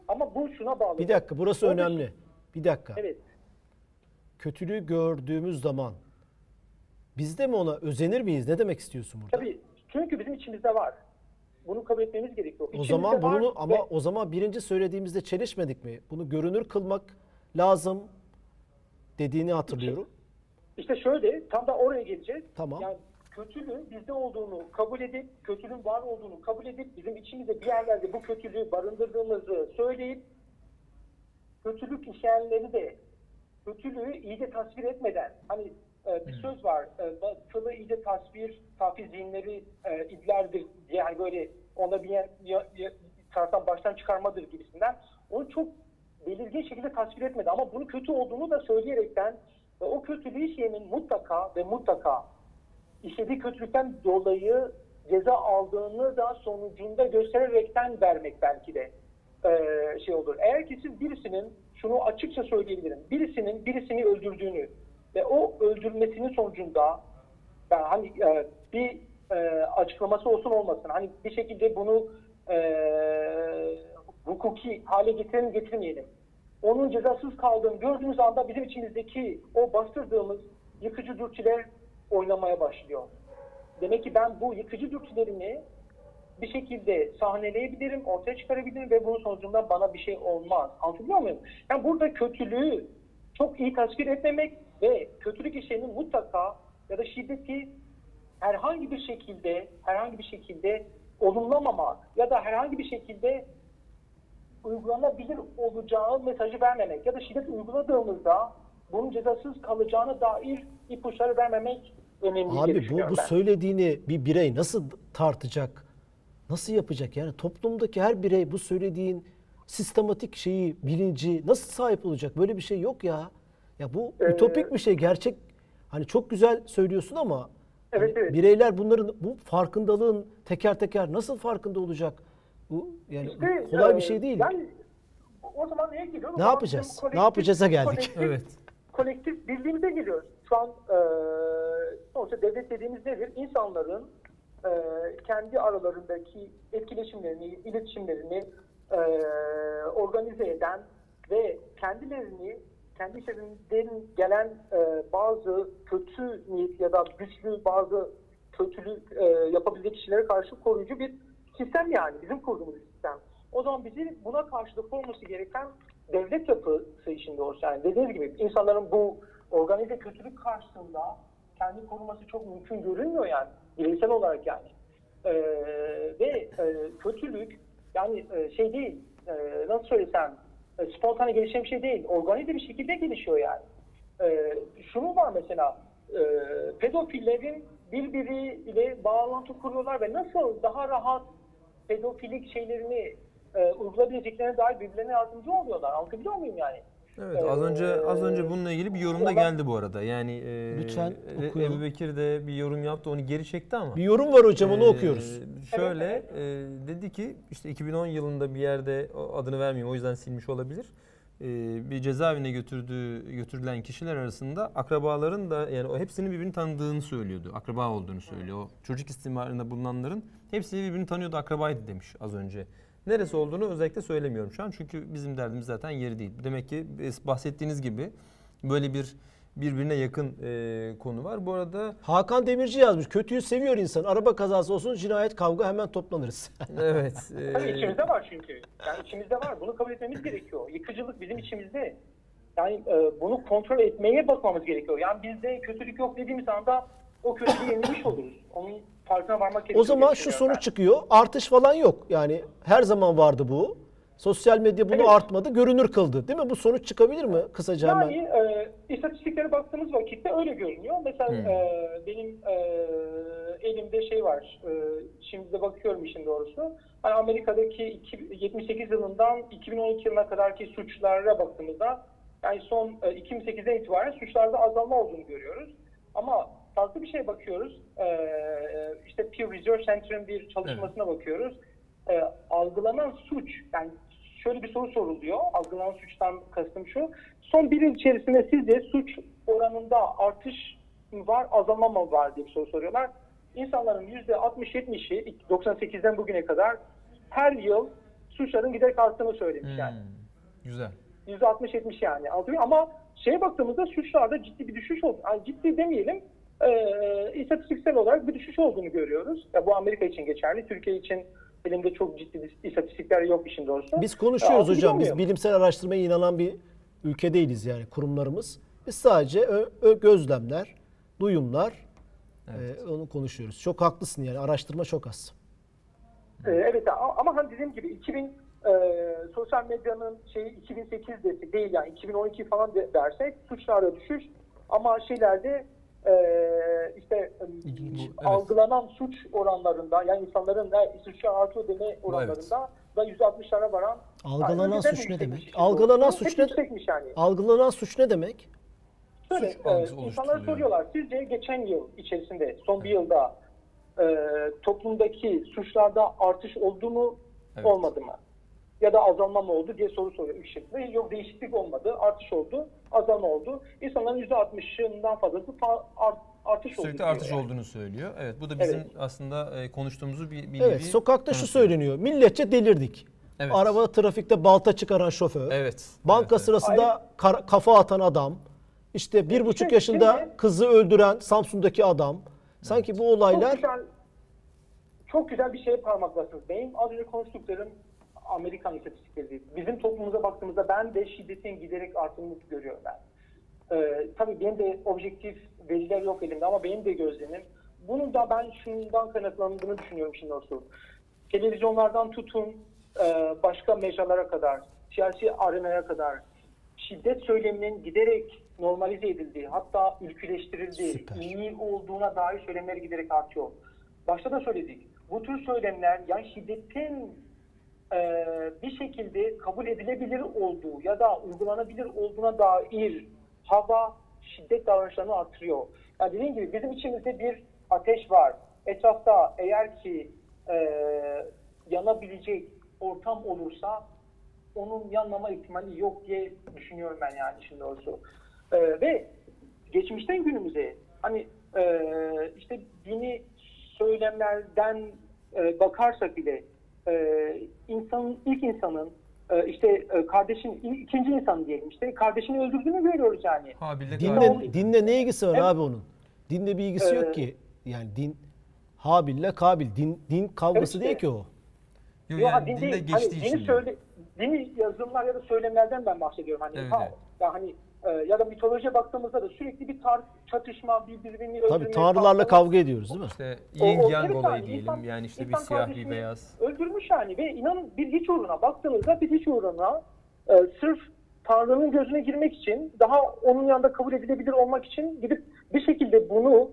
Ama bu şuna bağlı. Bir dakika burası Orada- önemli. Bir dakika. Evet. Kötülüğü gördüğümüz zaman biz de mi ona özenir miyiz? Ne demek istiyorsun burada? Tabii çünkü bizim içimizde var. Bunu kabul etmemiz gerekiyor. O İçimizde zaman var bunu ama ve- o zaman birinci söylediğimizde çelişmedik mi? Bunu görünür kılmak lazım dediğini hatırlıyorum. İşte şöyle tam da oraya geleceğiz. Tamam. Yani kötülüğün bizde olduğunu kabul edip, kötülüğün var olduğunu kabul edip bizim içimizde bir yerlerde bu kötülüğü barındırdığımızı söyleyip kötülük işleyenleri de kötülüğü iyice tasvir etmeden hani e, bir söz var e, batılı iyice tasvir tafi zihinleri e, idlerdir diye hani böyle ona bir yer, ya, ya, taraftan baştan çıkarmadır gibisinden onu çok belirgin şekilde tasvir etmedi ama bunu kötü olduğunu da söyleyerekten ve o kötülüğü işleyenin mutlaka ve mutlaka işlediği kötülükten dolayı ceza aldığını da sonucunda göstererekten vermek belki de eee, şey olur. Eğer ki siz birisinin şunu açıkça söyleyebilirim. Birisinin birisini öldürdüğünü ve o öldürmesinin sonucunda yani hani e, bir e, açıklaması olsun olmasın. Hani bir şekilde bunu e, hukuki hale getirelim getirmeyelim. Onun cezasız kaldığını gördüğümüz anda bizim içimizdeki o bastırdığımız yıkıcı dürtüler oynamaya başlıyor. Demek ki ben bu yıkıcı dürtülerimi bir şekilde sahneleyebilirim, ortaya çıkarabilirim ve bunun sonucunda bana bir şey olmaz. Anlatabiliyor muyum? Yani burada kötülüğü çok iyi tasvir etmemek ve kötülük işlerinin mutlaka ya da şiddeti herhangi bir şekilde herhangi bir şekilde olumlamamak ya da herhangi bir şekilde uygulanabilir olacağı mesajı vermemek ya da şiddet uyguladığımızda bunun cezasız kalacağına dair ipuçları vermemek önemli Abi bu, bu ben. söylediğini bir birey nasıl tartacak? Nasıl yapacak? Yani toplumdaki her birey bu söylediğin sistematik şeyi, bilinci nasıl sahip olacak? Böyle bir şey yok ya. Ya bu Ee, ütopik bir şey. Gerçek hani çok güzel söylüyorsun ama Evet, hani evet. bireyler bunların bu farkındalığın teker teker nasıl farkında olacak? Bu yani İşte, kolay e, bir şey değil. Yani o zaman neye geliyor? O Ne yapacağız? Ne yapacağız'a geldik. kolektif- Evet. kolektif birliğimize geliyoruz. Şu an e, sonuçta devlet dediğimiz nedir? İnsanların e, kendi aralarındaki etkileşimlerini, iletişimlerini e, organize eden ve kendilerini kendi içlerinden gelen e, bazı kötü niyet ya da güçlü bazı kötülük e, yapabilecek kişilere karşı koruyucu bir sistem yani bizim kurduğumuz sistem. O zaman bizim buna karşılık olması gereken devlet yapısı içinde olsun. Yani dediğiniz gibi insanların bu organize kötülük karşısında kendi koruması çok mümkün görünmüyor yani bireysel olarak yani. Ee, ve e, kötülük yani e, şey değil e, nasıl söylesem e, spontane gelişen bir şey değil. Organize bir şekilde gelişiyor yani. E, şunu var mesela e, pedofillerin birbiriyle bağlantı kuruyorlar ve nasıl daha rahat pedofilik şeylerini e, uygulayabileceklerine dair birbirlerine yardımcı oluyorlar. Anlatabiliyor muyum yani? Evet az önce az önce bununla ilgili bir yorum da geldi bu arada. Yani e, Lütfen E- okuyalım. Ebu Bekir de bir yorum yaptı onu geri çekti ama. Bir yorum var hocam onu Ee, okuyoruz. Şöyle Evet, e, dedi ki işte 2010 yılında bir yerde adını vermeyeyim o yüzden silmiş olabilir. E, bir cezaevine götürdüğü götürülen kişiler arasında akrabaların da yani o hepsinin birbirini tanıdığını söylüyordu. Akraba olduğunu söylüyor. O çocuk istismarında bulunanların hepsi birbirini tanıyordu, akrabaydı demiş az önce. Neresi olduğunu özellikle söylemiyorum şu an çünkü bizim derdimiz zaten yeri değil. Demek ki bahsettiğiniz gibi böyle bir birbirine yakın e, konu var. Bu arada Hakan Demirci yazmış. Kötüyü seviyor insan. Araba kazası olsun cinayet kavga hemen toplanırız. evet. e, Tabii içimizde var çünkü. Yani içimizde var. Bunu kabul etmemiz gerekiyor. Yıkıcılık bizim içimizde. Yani e, bunu kontrol etmeye bakmamız gerekiyor. Yani bizde kötülük yok dediğimiz anda o kötülüğü yenilmiş oluruz. Onun farkına varmak gerekiyor. o zaman şu sonuç ben. çıkıyor. Artış falan yok. Yani her zaman vardı bu. Sosyal medya bunu Evet. artmadı, görünür kıldı. Değil mi? Bu sonuç çıkabilir mi kısaca hemen? Yani e, istatistiklere baktığımız vakitte öyle görünüyor. Mesela Hmm. e, benim e, elimde şey var. E, şimdi de bakıyorum işin doğrusu. Hani Amerika'daki iki- 78 yılından 2012 yılına kadarki suçlara baktığımızda yani son e, 2008'den itibaren suçlarda azalma olduğunu görüyoruz. Ama farklı bir şeye bakıyoruz. E, işte Pew Research Center'ın bir çalışmasına bakıyoruz. E, algılanan suç yani şöyle bir soru soruluyor. Algılanan suçtan kastım şu. Son bir yıl içerisinde sizce suç oranında artış mı var, azalma mı var diye bir soru soruyorlar. İnsanların %60-70'i 98'den bugüne kadar her yıl suçların giderek arttığını söylemiş hmm, yani. güzel. %60-70 yani. Ama şeye baktığımızda suçlarda ciddi bir düşüş oldu. Yani ciddi demeyelim. E, istatistiksel olarak bir düşüş olduğunu görüyoruz. Ya bu Amerika için geçerli. Türkiye için elimde çok ciddi istatistikler yok işin doğrusu. Biz Ya, konuşuyoruz anlatabiliyor hocam. Biz bilimsel araştırmaya inanan bir ülke değiliz yani kurumlarımız. Biz sadece ö- ö- gözlemler, duyumlar e, onu konuşuyoruz. Çok haklısın yani araştırma çok az. Ee, Evet ama hani dediğim gibi 2000 e, sosyal medyanın şeyi 2008 desek değil yani 2012 falan de, dersek suçlarda düşüş ama şeylerde e, işte e, İlginç, evet. algılanan suç oranlarında yani insanların ne suçu artıyor deme oranlarında da %60'lara varan Algılanan Yani suç ne demek? Algılanan suç ne- yani. Algılanan suç ne demek? Şöyle, e, insanlar soruyorlar. Sizce geçen yıl içerisinde, son bir yılda e, toplumdaki suçlarda artış oldu mu, Evet. olmadı mı? Ya da azalma mı oldu diye soru soruyor üç şekilde. Yok değişiklik olmadı, artış oldu, azalma oldu. İnsanların %60'ından fazlası fa- art- artış oldu. Sürekli diyor artış yani. olduğunu söylüyor. Evet bu da bizim Evet. aslında e, konuştuğumuzu bir, bir Evet, sokakta şu söyleniyor. Milletçe delirdik. Evet. Araba trafikte balta çıkaran şoför. Evet. Banka evet, sırasında kar- kafa atan adam. işte bir buçuk Şimdi- yaşında şimdi- kızı öldüren Samsun'daki adam. Sanki bu Çok olaylar güzel, çok güzel bir şeye parmak bastınız. Benim az önce konuştuklarım Amerikan istatistikleri değil. Bizim toplumumuza baktığımızda ben de şiddetin giderek arttığını görüyorum ben. Ee, tabii benim de objektif veriler yok elimde ama benim de gözlemim. Bunu da ben şundan kaynaklandığını düşünüyorum şimdi olsun. Televizyonlardan tutun e, başka mecralara kadar, siyasi arenaya kadar şiddet söyleminin giderek normalize edildiği, hatta ülküleştirildiği, Süper. iyi olduğuna dair söylemler giderek artıyor. Başta da söyledik. Bu tür söylemler yani şiddetin e, bir şekilde kabul edilebilir olduğu ya da uygulanabilir olduğuna dair hava şiddet davranışlarını artırıyor. Yani dediğim gibi bizim içimizde bir ateş var. Etrafta eğer ki e, yanabilecek ortam olursa onun yanmama ihtimali yok diye düşünüyorum ben yani işin doğrusu. E, ve geçmişten günümüze hani e, işte dini söylemlerden e, bakarsak bile e, insanın ilk insanın e, işte e, kardeşin ikinci insan diyelim işte kardeşini öldürdüğünü görüyoruz yani. Habil'de dinle, Kabil. dinle ne ilgisi var Evet. abi onun? Dinle bir ilgisi Ee, yok ki. Yani din Habil'le Kabil. Din, din kavgası Evet değil ki o. Yok, Yok, yani din dinde değil. geçtiği Hani için. dini söyle, dini yazılımlar ya da söylemlerden ben bahsediyorum. Hani Evet, ha, evet. ya hani e, ya da mitolojiye baktığımızda da sürekli bir tar çatışma, bir birbirini Tabii öldürme, tanrılarla saldırı- kavga ediyoruz değil mi? İşte O- yin yang olayı diyelim. insan- yani işte bir siyah bir beyaz. Öldürmüş yani ve inanın bir hiç uğruna baktığınızda bir hiç uğruna e, sırf Tanrı'nın gözüne girmek için daha onun yanında kabul edilebilir olmak için gidip bir şekilde bunu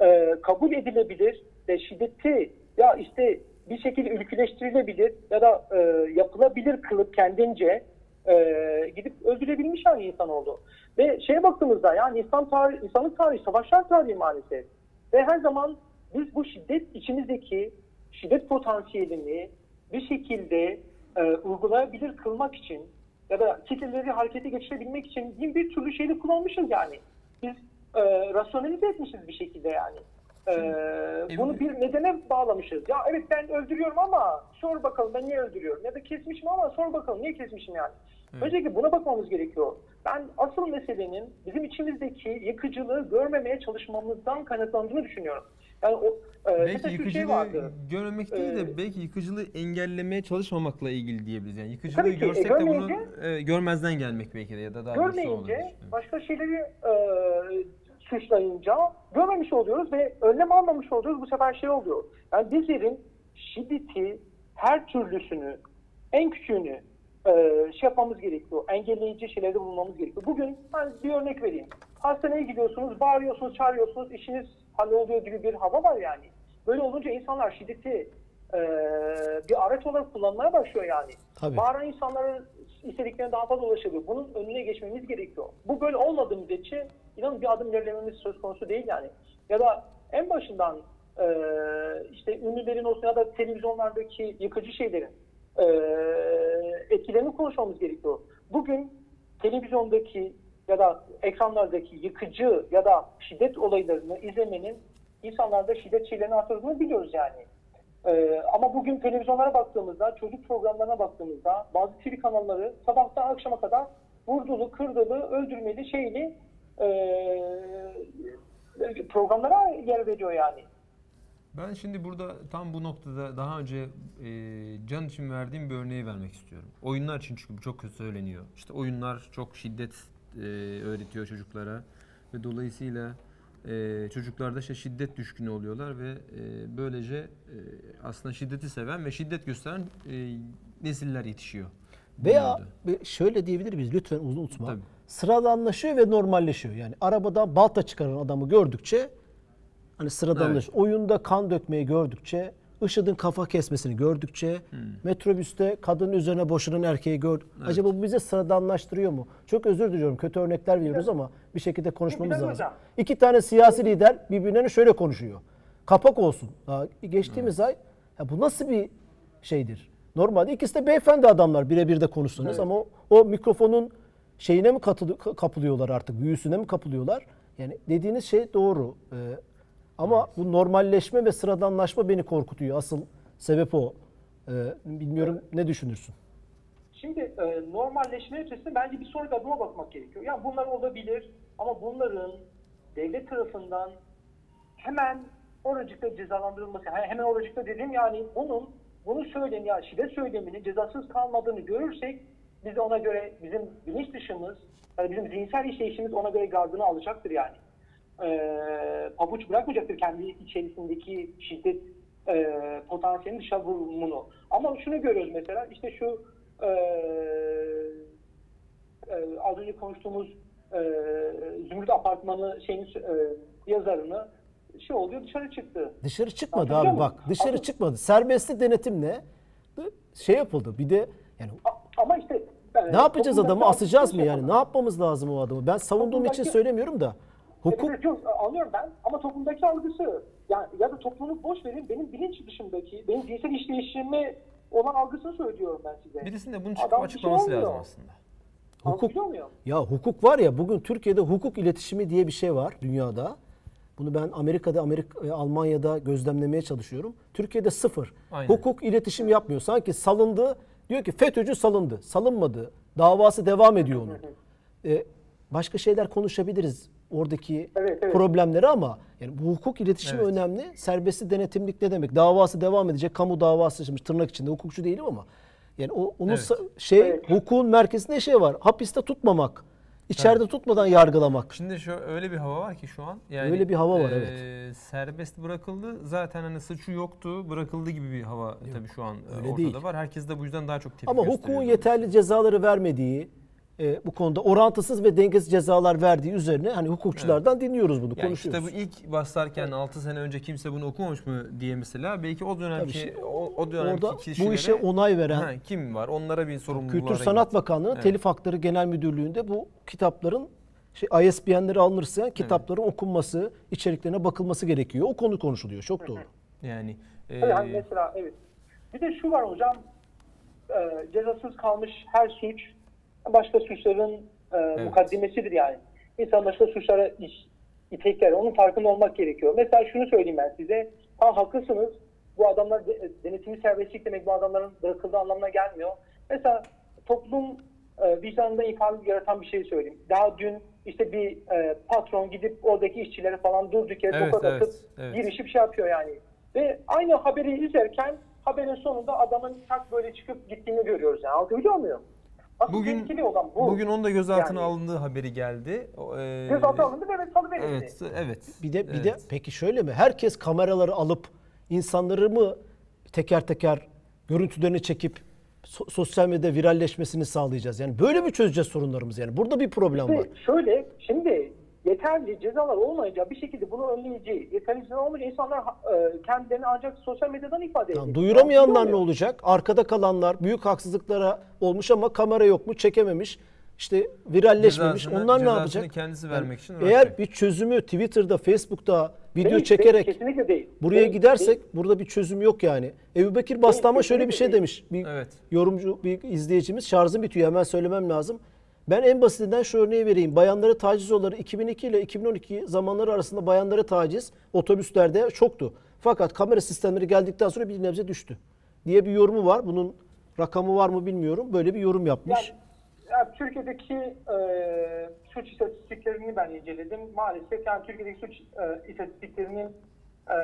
e, kabul edilebilir ve şiddeti ya işte bir şekilde ülküleştirilebilir ya da e, yapılabilir kılıp kendince e, gidip öldürebilmiş yani insan oldu. Ve şeye baktığımızda yani insan tarih, insanlık tarihi, savaşlar tarihi maalesef. Ve her zaman biz bu şiddet içimizdeki şiddet potansiyelini bir şekilde e, uygulayabilir kılmak için ya da kitleleri harekete geçirebilmek için bin bir türlü şeyi kullanmışız yani. Biz e, rasyonelize etmişiz bir şekilde yani. E, bunu bir nedene bağlamışız. Ya evet ben öldürüyorum ama sor bakalım ben niye öldürüyorum? Ya da kesmişim ama sor bakalım niye kesmişim yani? Öncelikle buna bakmamız gerekiyor. Ben asıl meselenin bizim içimizdeki yıkıcılığı görmemeye çalışmamızdan kaynaklandığını düşünüyorum. Yani o e, Belki yıkıcılığı şey vardı. görmemek değil de Ee, belki yıkıcılığı engellemeye çalışmamakla ilgili diyebiliriz. Yani yıkıcılığı ki, e, görsek de bunu e, görmezden gelmek belki de ya da daha görmeyince başka şeyleri e, suçlayınca görmemiş oluyoruz ve önlem almamış oluyoruz. Bu sefer şey oluyor. Yani bizlerin şiddeti her türlüsünü, en küçüğünü e, şey yapmamız gerekiyor. Engelleyici şeylerde bulunmamız gerekiyor. Bugün ben bir örnek vereyim. Hastaneye gidiyorsunuz, bağırıyorsunuz, çağırıyorsunuz, işiniz halloluyor gibi bir hava var yani. Böyle olunca insanlar şiddeti e, bir araç olarak kullanmaya başlıyor yani. Tabii. Bağıran insanların istediklerine daha fazla ulaşabiliyor. Bunun önüne geçmemiz gerekiyor. Bu böyle olmadığı müddetçe inanın bir adım ilerlememiz söz konusu değil yani. Ya da en başından e, işte ünlülerin olsun ya da televizyonlardaki yıkıcı şeylerin e, etkilerini konuşmamız gerekiyor. Bugün televizyondaki ya da ekranlardaki yıkıcı ya da şiddet olaylarını izlemenin insanlarda şiddet şeylerini artırdığını biliyoruz yani. Ee, ama bugün televizyonlara baktığımızda, çocuk programlarına baktığımızda bazı TV kanalları sabahtan akşama kadar vurdulu, kırdılı, öldürmeli, şeyli ee, programlara yer veriyor yani. Ben şimdi burada tam bu noktada daha önce e, Can için verdiğim bir örneği vermek istiyorum. Oyunlar için çünkü bu çok kötü söyleniyor. İşte oyunlar çok şiddet e, öğretiyor çocuklara ve dolayısıyla e, çocuklar da işte şiddet düşkünü oluyorlar ve e, böylece e, aslında şiddeti seven ve şiddet gösteren e, nesiller yetişiyor. Veya dünyada. şöyle diyebilir miyiz lütfen unutma. Tabii. Sıradanlaşıyor ve normalleşiyor. Yani arabada balta çıkaran adamı gördükçe hani sıradanlaşıyor. Oyunda kan dökmeyi gördükçe, IŞİD'in kafa kesmesini gördükçe, Hmm. metrobüste kadının üzerine boşanan erkeği gör. Acaba bu bize sıradanlaştırıyor mu? Çok özür diliyorum. Kötü örnekler veriyoruz ama bir şekilde konuşmamız lazım. Hocam. İki tane siyasi lider birbirlerine şöyle konuşuyor. Kapak olsun. Daha geçtiğimiz ay ya bu nasıl bir şeydir? Normalde ikisi de beyefendi adamlar birebir de konuşsanız ama o, o mikrofonun şeyine mi katılı- kapılıyorlar artık, büyüsüne mi kapılıyorlar? Yani dediğiniz şey doğru. Ee, ama bu normalleşme ve sıradanlaşma beni korkutuyor. Asıl sebep o. Ee, bilmiyorum ne düşünürsün? Şimdi e, normalleşme ötesinde bence bir sonraki adıma bakmak gerekiyor. Yani bunlar olabilir ama bunların devlet tarafından hemen oracıkta cezalandırılması, he- hemen oracıkta dediğim yani bunun bunu söyleyen ya şiddet söyleminin cezasız kalmadığını görürsek biz de ona göre bizim bilinç dışımız, yani bizim zihinsel işleyişimiz ona göre gardını alacaktır yani. Ee, pabuç bırakmayacaktır kendi içerisindeki şiddet e, potansiyelinin dışa vurumunu. Ama şunu görüyoruz mesela işte şu e, e, az önce konuştuğumuz e, Zümrüt Apartmanı şeyin e, yazarını şey oluyor dışarı çıktı. Dışarı çıkmadı abi muyum? bak. Dışarı Ama- çıkmadı. Serbestli denetimle şey yapıldı. Bir de yani Ama işte e, ne yapacağız adamı asacağız mı yani? Ne yapmamız lazım o adamı? Ben savunduğum için söylemiyorum da. Hukuk evet, yok, anlıyorum ben ama toplumdaki algısı ya, ya da toplumu boş verin benim bilinç dışındaki benim zihinsel işleyişime olan algısını söylüyorum ben size. Birisinin de bunu çıkıp Adam şey açıklaması olmuyor. lazım aslında. hukuk muyum? Ya hukuk var ya bugün Türkiye'de hukuk iletişimi diye bir şey var dünyada. Bunu ben Amerika'da, Amerika, e, Almanya'da gözlemlemeye çalışıyorum. Türkiye'de sıfır. Aynen. Hukuk iletişim yapmıyor. Sanki salındı. Diyor ki FETÖ'cü salındı. Salınmadı. Davası devam ediyor onun. E, başka şeyler konuşabiliriz oradaki Evet, evet. problemleri ama yani bu hukuk iletişimi Evet. önemli. Serbestli denetimlik ne demek? Davası devam edecek. Kamu davası şimdi tırnak içinde hukukçu değilim ama yani o onun Evet. şey Evet. hukukun merkezinde şey var. Hapiste tutmamak. içeride tutmadan yargılamak. Şimdi şu öyle bir hava var ki şu an. Yani Öyle bir hava var, eee, evet. Serbest bırakıldı. Zaten hani suçu yoktu, bırakıldı gibi bir hava tabii şu an e, öyle ortada değil. var. Herkes de bu yüzden daha çok tepki Ama hukukun yeterli cezaları vermediği, e, bu konuda orantısız ve dengesiz cezalar verdiği üzerine hani hukukçulardan dinliyoruz bunu, Yani konuşuyoruz. kitabı ilk basarken 6 sene önce kimse bunu okumamış mı diye mesela belki o dönemki Tabii şimdi o, o dönemki Orada kişilere bu işe onay veren ha, kim var? Onlara bir sorumluluğu Kültür Sanat elbette. Bakanlığı Evet. Telif Hakları Genel Müdürlüğü'nde bu kitapların şey ISBN'leri alınırsa kitapların okunması, içeriklerine bakılması gerekiyor. O konu konuşuluyor. Çok doğru. Yani e, hani mesela evet. Bir de şu var hocam. E, cezasız kalmış her suç başka suçların e, mukaddimesidir yani. İnsan başka suçlara iş, itekler. Onun farkında olmak gerekiyor. Mesela şunu söyleyeyim ben size. Ha haklısınız. Bu adamlar de, denetimi serbestlik demek bu adamların bırakıldığı anlamına gelmiyor. Mesela toplum e, vicdanında ifade yaratan bir şey söyleyeyim. Daha dün işte bir e, patron gidip oradaki işçilere falan durduk yere Evet, tokat evet, atıp evet. girişip şey yapıyor yani. Ve aynı haberi izlerken haberin sonunda adamın tak böyle çıkıp gittiğini görüyoruz yani. Anlatabiliyor muyum? Asıl bugün olan bu. bugün onun da gözaltına Yani. alındığı haberi geldi. O, e, Gözaltı alındı ve evet salıverildi. Evet, evet. Bir de bir de evet. peki şöyle mi? Herkes kameraları alıp insanları mı teker teker görüntülerini çekip so- sosyal medyada viralleşmesini sağlayacağız? Yani böyle mi çözeceğiz sorunlarımızı yani? Burada bir problem var. Ve şöyle şimdi yeterli cezalar olmayınca bir şekilde bunu önleyici, yeterli cezalar olmayınca insanlar e, kendilerini ancak sosyal medyadan ifade Tamam, ediyor. duyuramayanlar ne olacak? Arkada kalanlar büyük haksızlıklara olmuş ama kamera yok mu çekememiş. işte viralleşmemiş. Cezasını- Onlar ne yapacak? kendisi vermek için Eğer uğraşacak. bir çözümü Twitter'da, Facebook'ta video Değil, çekerek değil, kesinlikle değil. buraya Değil, gidersek değil. burada bir çözüm yok yani. Ebu Bekir Bastama şöyle bir şey kesinlikle demiş. Bir Evet. yorumcu, bir izleyicimiz şarjım bitiyor hemen söylemem lazım. Ben en basitinden şu örneği vereyim. Bayanları taciz olayları 2002 ile 2012 zamanları arasında bayanları taciz otobüslerde çoktu. Fakat kamera sistemleri geldikten sonra bir nebze düştü. Diye bir yorumu var. Bunun rakamı var mı bilmiyorum. Böyle bir yorum yapmış. Yani, yani Türkiye'deki e, suç istatistiklerini ben inceledim. Maalesef yani Türkiye'deki suç e, istatistiklerinin e,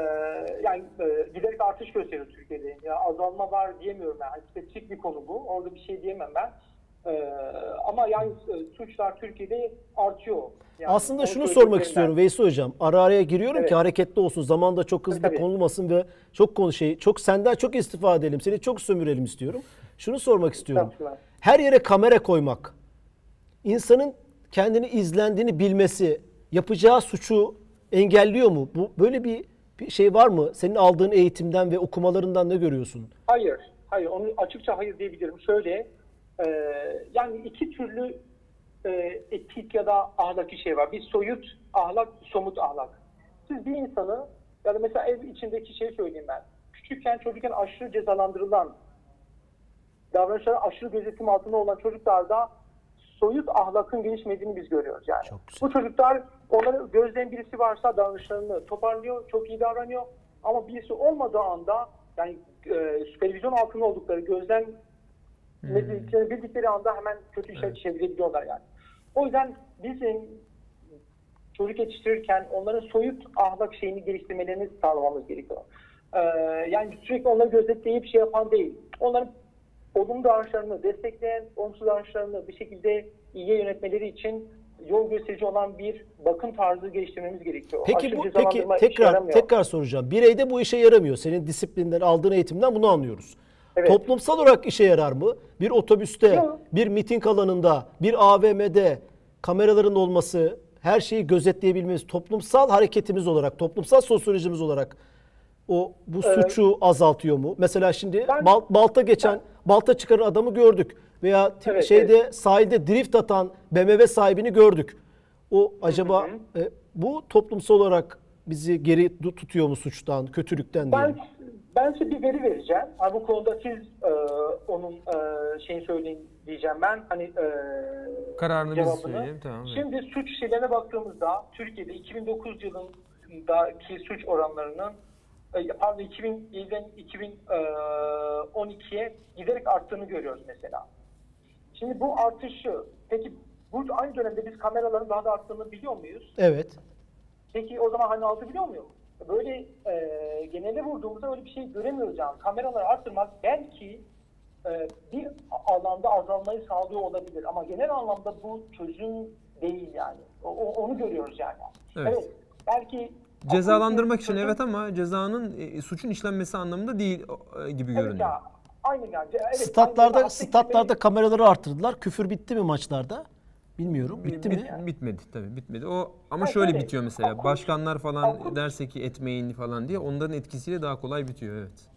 yani e, giderek artış gösteriyor Türkiye'de. Ya azalma var diyemiyorum. Yani spesifik bir konu bu. Orada bir şey diyemem ben. E, ama yani e, suçlar Türkiye'de artıyor. Yani Aslında şunu sormak istiyorum Veysi Hocam. Ara araya giriyorum Evet. ki hareketli olsun. Zaman da çok hızlı Tabii. konulmasın ve çok konu şey çok senden çok istifa edelim. Seni çok sömürelim istiyorum. Şunu sormak istiyorum. Her yere kamera koymak, insanın kendini izlendiğini bilmesi, yapacağı suçu engelliyor mu? Bu böyle bir, bir şey var mı? Senin aldığın eğitimden ve okumalarından ne görüyorsun? Hayır, hayır. Onu açıkça hayır diyebilirim. Şöyle, e, yani iki türlü e, etik ya da ahlaki şey var. Bir soyut ahlak, somut ahlak. Siz bir insanı, ya da mesela ev içindeki şey söyleyeyim ben. Küçükken, çocukken aşırı cezalandırılan, davranışları aşırı gözetim altında olan çocuklarda soyut ahlakın gelişmediğini biz görüyoruz yani. Bu çocuklar onların gözleyen birisi varsa davranışlarını toparlıyor, çok iyi davranıyor. Ama birisi olmadığı anda yani e, süpervizyon altında oldukları, ne bildiklerini bildikleri anda hemen kötü işler çevirebiliyorlar yani. O yüzden bizim çocuk yetiştirirken onların soyut ahlak şeyini geliştirmelerini sağlamamız gerekiyor. Ee, yani sürekli onları gözetleyip şey yapan değil. Onların olumlu davranışlarını destekleyen, olumsuz davranışlarını bir şekilde iyiye yönetmeleri için yol gösterici olan bir bakım tarzı geliştirmemiz gerekiyor. Peki Aşırı bu peki işe tekrar tekrar soracağım. Bireyde bu işe yaramıyor. Senin disiplinden aldığın eğitimden bunu anlıyoruz. Evet. Toplumsal olarak işe yarar mı? Bir otobüste, Yok. bir miting alanında, bir AVM'de kameraların olması, her şeyi gözetleyebilmemiz, toplumsal hareketimiz olarak, toplumsal sosyolojimiz olarak o bu suçu azaltıyor mu? Mesela şimdi Ben- bal- balta geçen, balta çıkaran adamı gördük veya Evet, şeyde sahilde drift atan BMW sahibini gördük. O acaba e, bu toplumsal olarak bizi geri tutuyor mu suçtan, kötülükten diye? Ben ben size bir veri vereceğim. Ha, bu konuda siz e, onun e, şeyini söyleyin diyeceğim ben. Hani e, Kararını biz cevabını. söyleyelim, tamam, evet. Şimdi suç şeylerine baktığımızda Türkiye'de 2009 yılındaki suç oranlarının e, pardon 2007'den 2012'ye giderek arttığını görüyoruz mesela. Şimdi bu artışı peki bu aynı dönemde biz kameraların daha da arttığını biliyor muyuz? Evet. Peki o zaman hani altı biliyor muyum? Böyle e, genele vurduğumuzda öyle bir şey göremiyoruz yani. Kameraları arttırmak belki e, bir alanda azalmayı sağlıyor olabilir. Ama genel anlamda bu çözüm değil yani. O, onu görüyoruz yani. Evet. belki Cezalandırmak için evet ama cezanın e, suçun işlenmesi anlamında değil e, gibi Evet görünüyor. ya. Aynen yani. Evet. Statlarda statlarda kameraları arttırdılar. Küfür bitti mi maçlarda? Bilmiyorum. Bitti mi? Bit- Bitmedi tabii bitmedi. O ama Ha, şöyle tabii. bitiyor mesela. Başkanlar falan akut- derse ki etmeyin falan diye onların etkisiyle daha kolay bitiyor evet.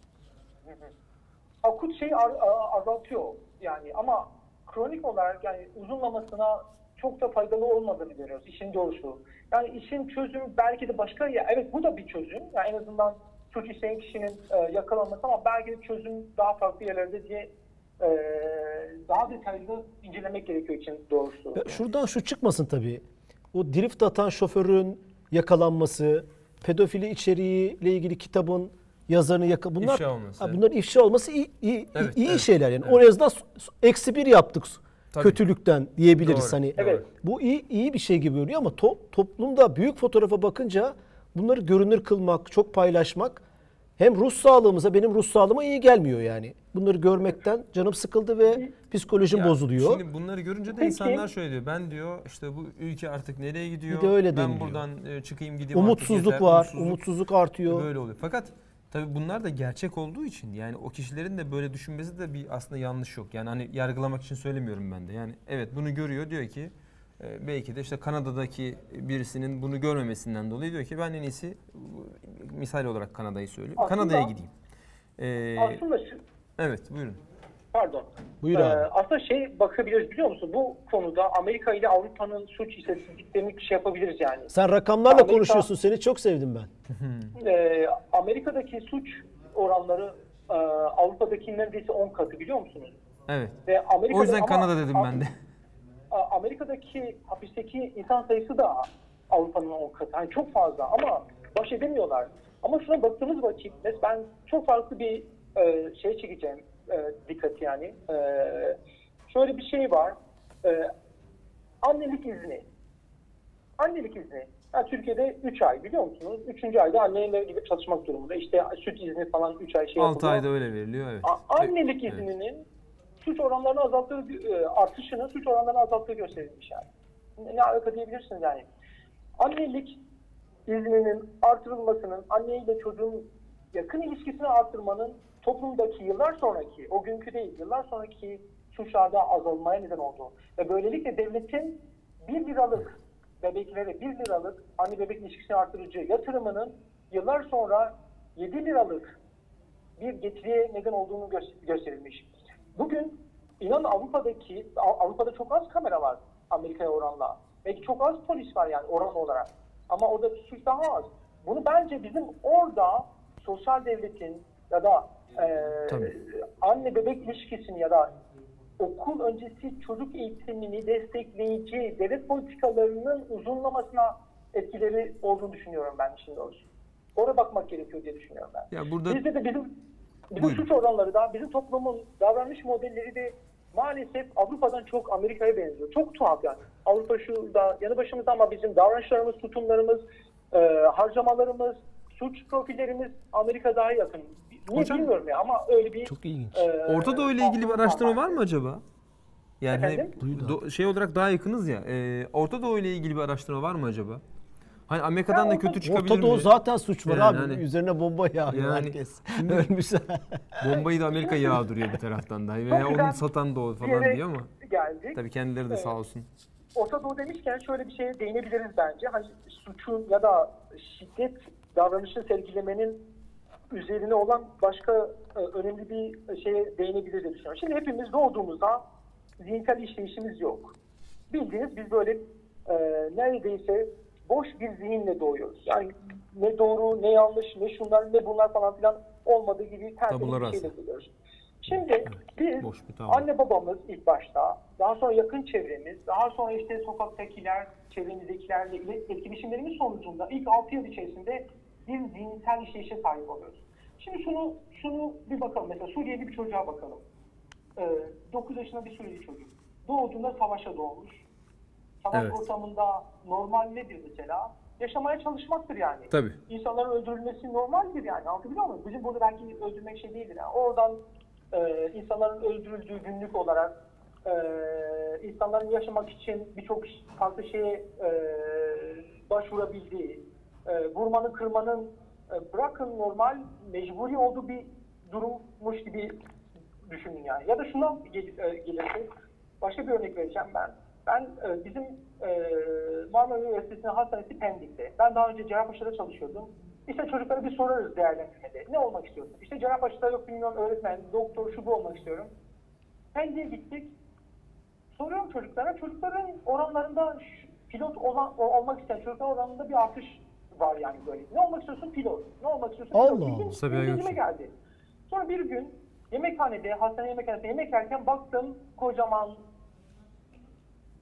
akut a- azaltıyor yani ama kronik olarak yani uzunlamasına çok da faydalı olmadığını görüyoruz işin doğrusu. Yani işin çözümü belki de başka ya evet bu da bir çözüm. Yani en azından suç işleyen kişinin e, yakalanması ama belki de çözüm daha farklı yerlerde diye e, daha detaylı incelemek gerekiyor için doğrusu. Ya Şuradan şu çıkmasın tabii. O drift atan şoförün yakalanması, pedofili içeriğiyle ilgili kitabın yazarını yaka bunlar İfşa olması, Ha, evet. bunların ifşa olması iyi iyi, Evet, iyi evet, şeyler yani. evet. O s- eksi bir yaptık Tabii. kötülükten diyebiliriz Doğru, hani. Evet. Bu iyi iyi bir şey gibi görünüyor ama to- toplumda büyük fotoğrafa bakınca bunları görünür kılmak, çok paylaşmak hem ruh sağlığımıza benim ruh sağlığıma iyi gelmiyor yani. Bunları görmekten canım sıkıldı ve psikolojim Ya bozuluyor. Şimdi bunları görünce de Peki. insanlar şöyle diyor. Ben diyor işte bu ülke artık nereye gidiyor? Bir de öyle ben deniliyor. buradan e, çıkayım gideyim Umutsuzluk artık yeter. var, Umutsuzluk umutsuzluk artıyor. Böyle oluyor. Fakat tabii bunlar da gerçek olduğu için yani o kişilerin de böyle düşünmesi de bir aslında yanlış yok. Yani hani yargılamak için söylemiyorum ben de. Yani evet bunu görüyor diyor ki e, belki de işte Kanada'daki birisinin bunu görmemesinden dolayı diyor ki ben en iyisi misal olarak Kanada'yı söyleyeyim. Aslında- Kanada'ya gideyim. Ee, Aslında şu, evet buyurun. Pardon. Buyur Ee, abi. aslında şey bakabiliriz biliyor musun? Bu konuda Amerika ile Avrupa'nın suç istatistiklerini şey yapabiliriz yani. Sen rakamlarla Amerika- konuşuyorsun. Seni çok sevdim ben. Ee, Amerika'daki suç oranları e, Avrupa'daki neredeyse 10 katı biliyor musunuz? Evet. Ve Amerika'da O yüzden ama- Kanada dedim ben de. Amerika'daki hapisteki insan sayısı da Avrupa'nın 10 katı. Yani çok fazla ama baş edemiyorlar. Ama şuna baktığımız vakit ben çok farklı bir e, şey çekeceğim e, dikkat yani. E, şöyle bir şey var. E, annelik izni. Annelik izni. Yani Türkiye'de 3 ay biliyor musunuz? 3. ayda anneyle gidip çalışmak durumunda. İşte süt izni falan 3 ay şey 6 yapılıyor. ayda öyle veriliyor evet. A- annelik Evet. izninin suç oranlarını azalttığı, e, artışının suç oranlarını azalttığı gösterilmiş yani. Ne- alaka diyebilirsiniz yani. Annelik izninin artırılmasının, anneyle çocuğun yakın ilişkisini artırmanın toplumdaki yıllar sonraki, o günkü değil, yıllar sonraki suçlarda azalmaya neden oldu. Ve böylelikle devletin 1 liralık bebeklere 1 liralık anne bebek ilişkisini artırıcı yatırımının yıllar sonra 7 liralık bir getiriye neden olduğunu gö- gösterilmiş. Bugün inan Avrupa'daki Av- Avrupa'da çok az kamera var Amerika'ya oranla. Belki çok az polis var yani oran olarak. Ama orada suç daha az. Bunu bence bizim orada sosyal devletin ya da e, Tabii. anne bebek ilişkisini ya da okul öncesi çocuk eğitimini destekleyici devlet politikalarının uzunlamasına etkileri olduğunu düşünüyorum ben işin doğrusu. Oraya bakmak gerekiyor diye düşünüyorum ben. Ya burada Bizde de bizim bizim Buyurun. suç oranları da bizim toplumun davranış modelleri de maalesef Avrupa'dan çok Amerika'ya benziyor. Çok tuhaf yani. Avrupa şurada yanı başımızda ama bizim davranışlarımız, tutumlarımız, e, harcamalarımız, suç profillerimiz Amerika daha yakın. Niye Hocam- bilmiyorum ya ama öyle bir Çok ilginç. e, Orta Doğu ile ilgili bir araştırma var mı acaba? Yani hani Efendim? do- şey olarak daha yakınız ya. e, Orta Doğu ile ilgili bir araştırma var mı acaba? Hani Amerika'dan Ya da kötü çıkabilir Orta Doğu mi? zaten suç var Yani abi. hani- Üzerine bomba yağıyor Yani herkes. Ölmüşler. Bombayı da Amerika yağdırıyor bir taraftan da. Veya onu satan da o falan diyor ama. geldik. Tabii kendileri de Evet. sağ olsun. Orta Doğu demişken şöyle bir şeye değinebiliriz bence. Hani suçun ya da şiddet davranışın sergilemenin üzerine olan başka e, önemli bir şeye değinebiliriz diye düşünüyorum. Şimdi hepimiz doğduğumuzda zihinsel işleyişimiz yok. Bildiğiniz biz böyle e, neredeyse boş bir zihinle doğuyoruz. Yani ne doğru, ne yanlış, ne şunlar, ne bunlar falan filan olmadığı gibi tertemiz bir şeyle doğuyoruz. Şimdi biz boş bir tablo. anne babamız ilk başta, daha sonra yakın çevremiz, daha sonra işte sokaktakiler, çevremizdekilerle ile etkileşimlerimiz sonucunda ilk 6 yıl içerisinde bir zihinsel işleyişe sahip oluyoruz. Şimdi şunu şunu bir bakalım. Mesela Suriyeli bir çocuğa bakalım. Ee, 9 yaşında bir Suriyeli çocuk. Doğduğunda savaşa doğmuş. Savaş Evet. ortamında normal nedir mesela? Yaşamaya çalışmaktır yani. Tabii. İnsanların öldürülmesi normaldir yani. Anlatabiliyor muyum? Bizim burada belki öldürmek şey değildir. Yani. Oradan e, insanların öldürüldüğü günlük olarak e, insanların yaşamak için birçok farklı şeye e, başvurabildiği, e, vurmanın, kırmanın e, bırakın normal mecburi olduğu bir durummuş gibi düşünün yani. Ya da şuna gel, e, gelirse başka bir örnek vereceğim ben. Ben e, bizim e, Marmara Üniversitesi'nin hastanesi Pendik'te. Ben daha önce Cerrahpaşa'da çalışıyordum. İşte çocuklara bir sorarız değerlendirmede. Ne olmak istiyorsun? İşte Cerrahpaşa'da yok bilmiyorum öğretmen, doktor, şu bu olmak istiyorum. Pendik'e gittik. Soruyorum çocuklara. Çocukların oranlarında pilot olan, olmak isteyen çocuklar oranında bir artış var yani böyle. Ne olmak istiyorsun? Pilot. Ne olmak istiyorsun? Allah Pilot. Allah. Bilgime geldi. Sonra bir gün yemekhanede, hastane yemekhanesinde yemek yerken baktım kocaman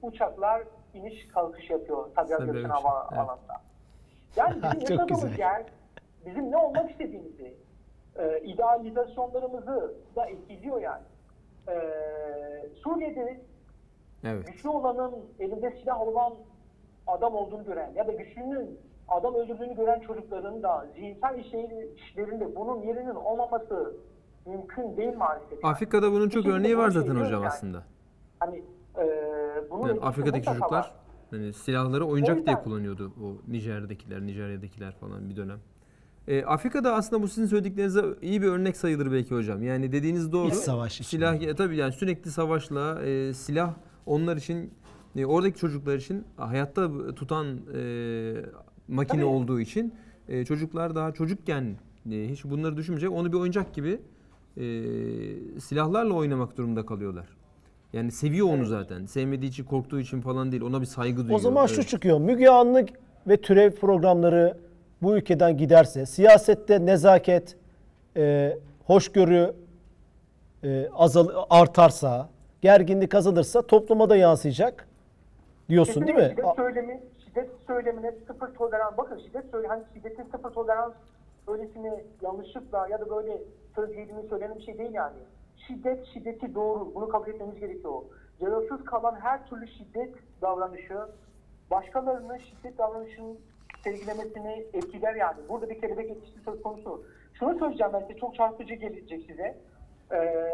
uçaklar iniş kalkış yapıyor Sabiha Gökçen Hava evet. Alanı'nda. Yani bizim yaşadığımız yer bizim ne olmak istediğimizi, e, idealizasyonlarımızı da etkiliyor yani. E, Suriye'de Evet. güçlü olanın elinde silah olan adam olduğunu gören ya da güçlünün adam öldürdüğünü gören çocukların da zihinsel işleri- işlerinde bunun yerinin olmaması mümkün değil maalesef. Afrika'da bunun çok şekilde örneği var zaten hocam yani. aslında. Hani e, bunun Yani Afrika'daki çocuklar var. hani silahları oyuncak yüzden- diye kullanıyordu o Nijer'dekiler, Nijerya'dakiler falan bir dönem. E, Afrika'da aslında bu sizin söylediklerinize iyi bir örnek sayılır belki hocam. Yani dediğiniz doğru. İç savaş için. Silah ya, tabii yani sürekli savaşla e, silah onlar için e, oradaki çocuklar için hayatta tutan e, makine Tabii. olduğu için e, çocuklar daha çocukken e, hiç bunları düşünmeyecek. Onu bir oyuncak gibi e, silahlarla oynamak durumunda kalıyorlar. Yani seviyor onu zaten. Sevmediği için, korktuğu için falan değil. Ona bir saygı duyuyor. O zaman şu Evet. çıkıyor. Müge Anlı ve türev programları bu ülkeden giderse, siyasette nezaket, e, hoşgörü e, azal artarsa, gerginlik azalırsa topluma da yansıyacak diyorsun değil mi? Şiddet söylemi, şiddet söylemine sıfır tolerans. Bakın şiddet söyle, hani şiddetin sıfır tolerans öylesine yanlışlıkla ya da böyle söylediğini söylenen bir şey değil yani. Şiddet şiddeti doğru. Bunu kabul etmemiz gerekiyor. Cevapsız kalan her türlü şiddet davranışı başkalarının şiddet davranışının sergilemesini etkiler yani. Burada bir kelebek etkisi söz konusu. Şunu söyleyeceğim ben size çok çarpıcı gelecek size. Ee,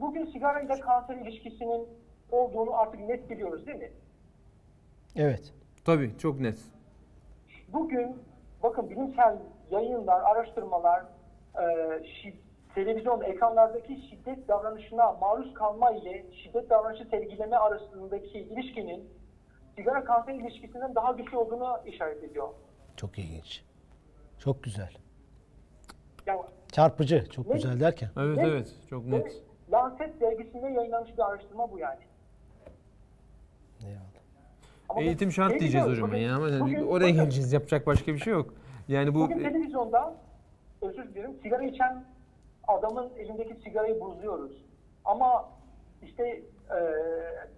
bugün sigara ile kanser ilişkisinin olduğunu artık net biliyoruz değil mi? Evet. Tabii çok net. Bugün bakın bilimsel yayınlar, araştırmalar, e, şi- televizyon ekranlardaki şiddet davranışına maruz kalma ile şiddet davranışı sergileme arasındaki ilişkinin sigara kanser ilişkisinden daha güçlü olduğunu işaret ediyor. Çok ilginç. Çok güzel. Yani Çarpıcı. Çok Ne? güzel derken. Evet Ne? evet çok net. Lancet dergisinde yayınlanmış bir araştırma bu yani. Eyvallah. Ama Eğitim şart diyeceğiz hocam bugün- ya ama yani bugün- oraya bakın, geleceğiz yapacak başka bir şey yok. Yani bu Bugün televizyonda özür dilerim sigara içen adamın elindeki sigarayı buzluyoruz. Ama işte e,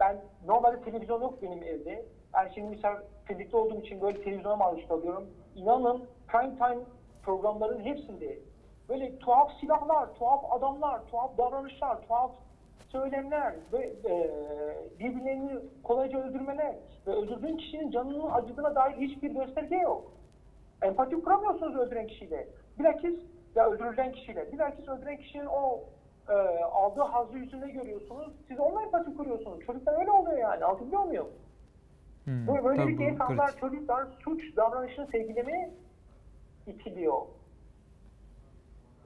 ben normalde televizyon yok benim evde. Ben şimdi misafirlikte olduğum için böyle televizyona maruz kalıyorum. İnanın prime time programların hepsinde böyle tuhaf silahlar, tuhaf adamlar, tuhaf davranışlar, tuhaf söylemler ve e, birbirlerini kolayca öldürmeler ve öldürdüğün kişinin canının acıdığına dair hiçbir gösterge yok. Empati kuramıyorsunuz öldüren kişiyle. Bilakis ya öldürülen kişiyle. Bilakis öldüren kişinin o e, aldığı hazzı yüzünde görüyorsunuz. Siz onunla empati kuruyorsunuz. Çocuklar öyle oluyor yani. Anlatabiliyor muyum? Hmm, Bu böyle tabii bir insanlar kritik. çocuklar suç davranışını sergilemeye itiliyor.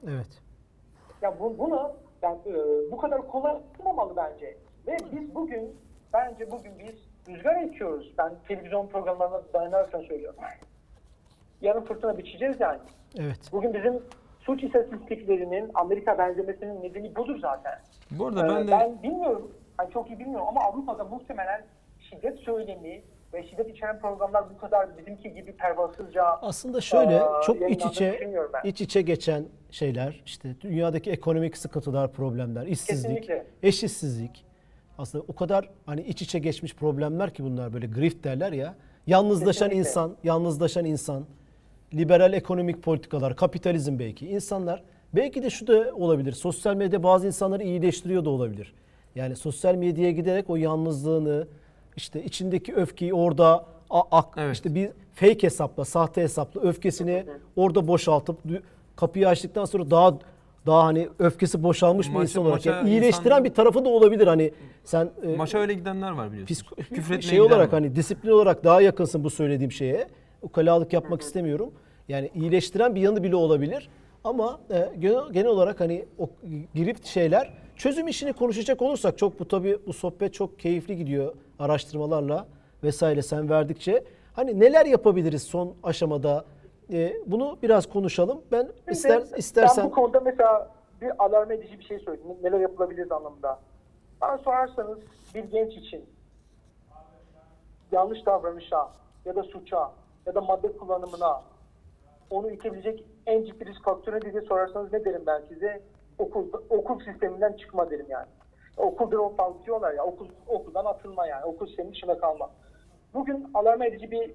Evet. Ya bu, bunu yani, e, bu kadar kolay olmamalı bence. Ve biz bugün bence bugün biz rüzgar ekiyoruz. Ben televizyon programlarına dayanaraktan söylüyorum. Yarın fırtına biçeceğiz yani. Evet. Bugün bizim suç istatistiklerinin Amerika benzemesinin nedeni budur zaten. Bu arada Ee, ben de ben bilmiyorum, hani çok iyi bilmiyorum ama Avrupa'da muhtemelen şiddet söylemi ve şiddet içeren programlar bu kadar bizimki gibi pervasızca Aslında şöyle Aa, çok iç içe iç içe geçen şeyler işte dünyadaki ekonomik sıkıntılar, problemler, işsizlik, Kesinlikle. eşitsizlik. Aslında o kadar hani iç içe geçmiş problemler ki bunlar böyle grift derler ya. Yalnızlaşan Kesinlikle. insan, yalnızlaşan insan, liberal ekonomik politikalar, kapitalizm belki. insanlar belki de şu da olabilir. Sosyal medya bazı insanları iyileştiriyor da olabilir. Yani sosyal medyaya giderek o yalnızlığını, işte içindeki öfkeyi orada ak, Evet. işte bir fake hesapla, sahte hesapla öfkesini orada boşaltıp kapıyı açtıktan sonra daha daha hani öfkesi boşalmış bir Maça- insan olarak yani iyileştiren insan- bir tarafı da olabilir hani sen e, Maça öyle gidenler var biliyorsun. Küfretmeye şey olarak var. hani disiplin olarak daha yakınsın bu söylediğim şeye. Ukalalık yapmak istemiyorum. Yani iyileştiren bir yanı bile olabilir. Ama e, genel, genel olarak hani o girift şeyler çözüm işini konuşacak olursak çok bu tabii bu sohbet çok keyifli gidiyor araştırmalarla vesaire sen verdikçe. Hani neler yapabiliriz son aşamada? E, bunu biraz konuşalım. Ben ister Şimdi istersen Ben bu konuda mesela bir alarm edici bir şey söyleyeyim. Neler yapılabilir anlamında. Bana sorarsanız bir genç için yanlış davranışa ya da suça ya da madde kullanımına onu itebilecek en ciddi risk faktörü diye sorarsanız ne derim ben size? Okul, okul sisteminden çıkma derim yani. Okul dropout diyorlar ya, okul, okuldan atılma yani, okul sistemi dışında kalma. Bugün alarm edici bir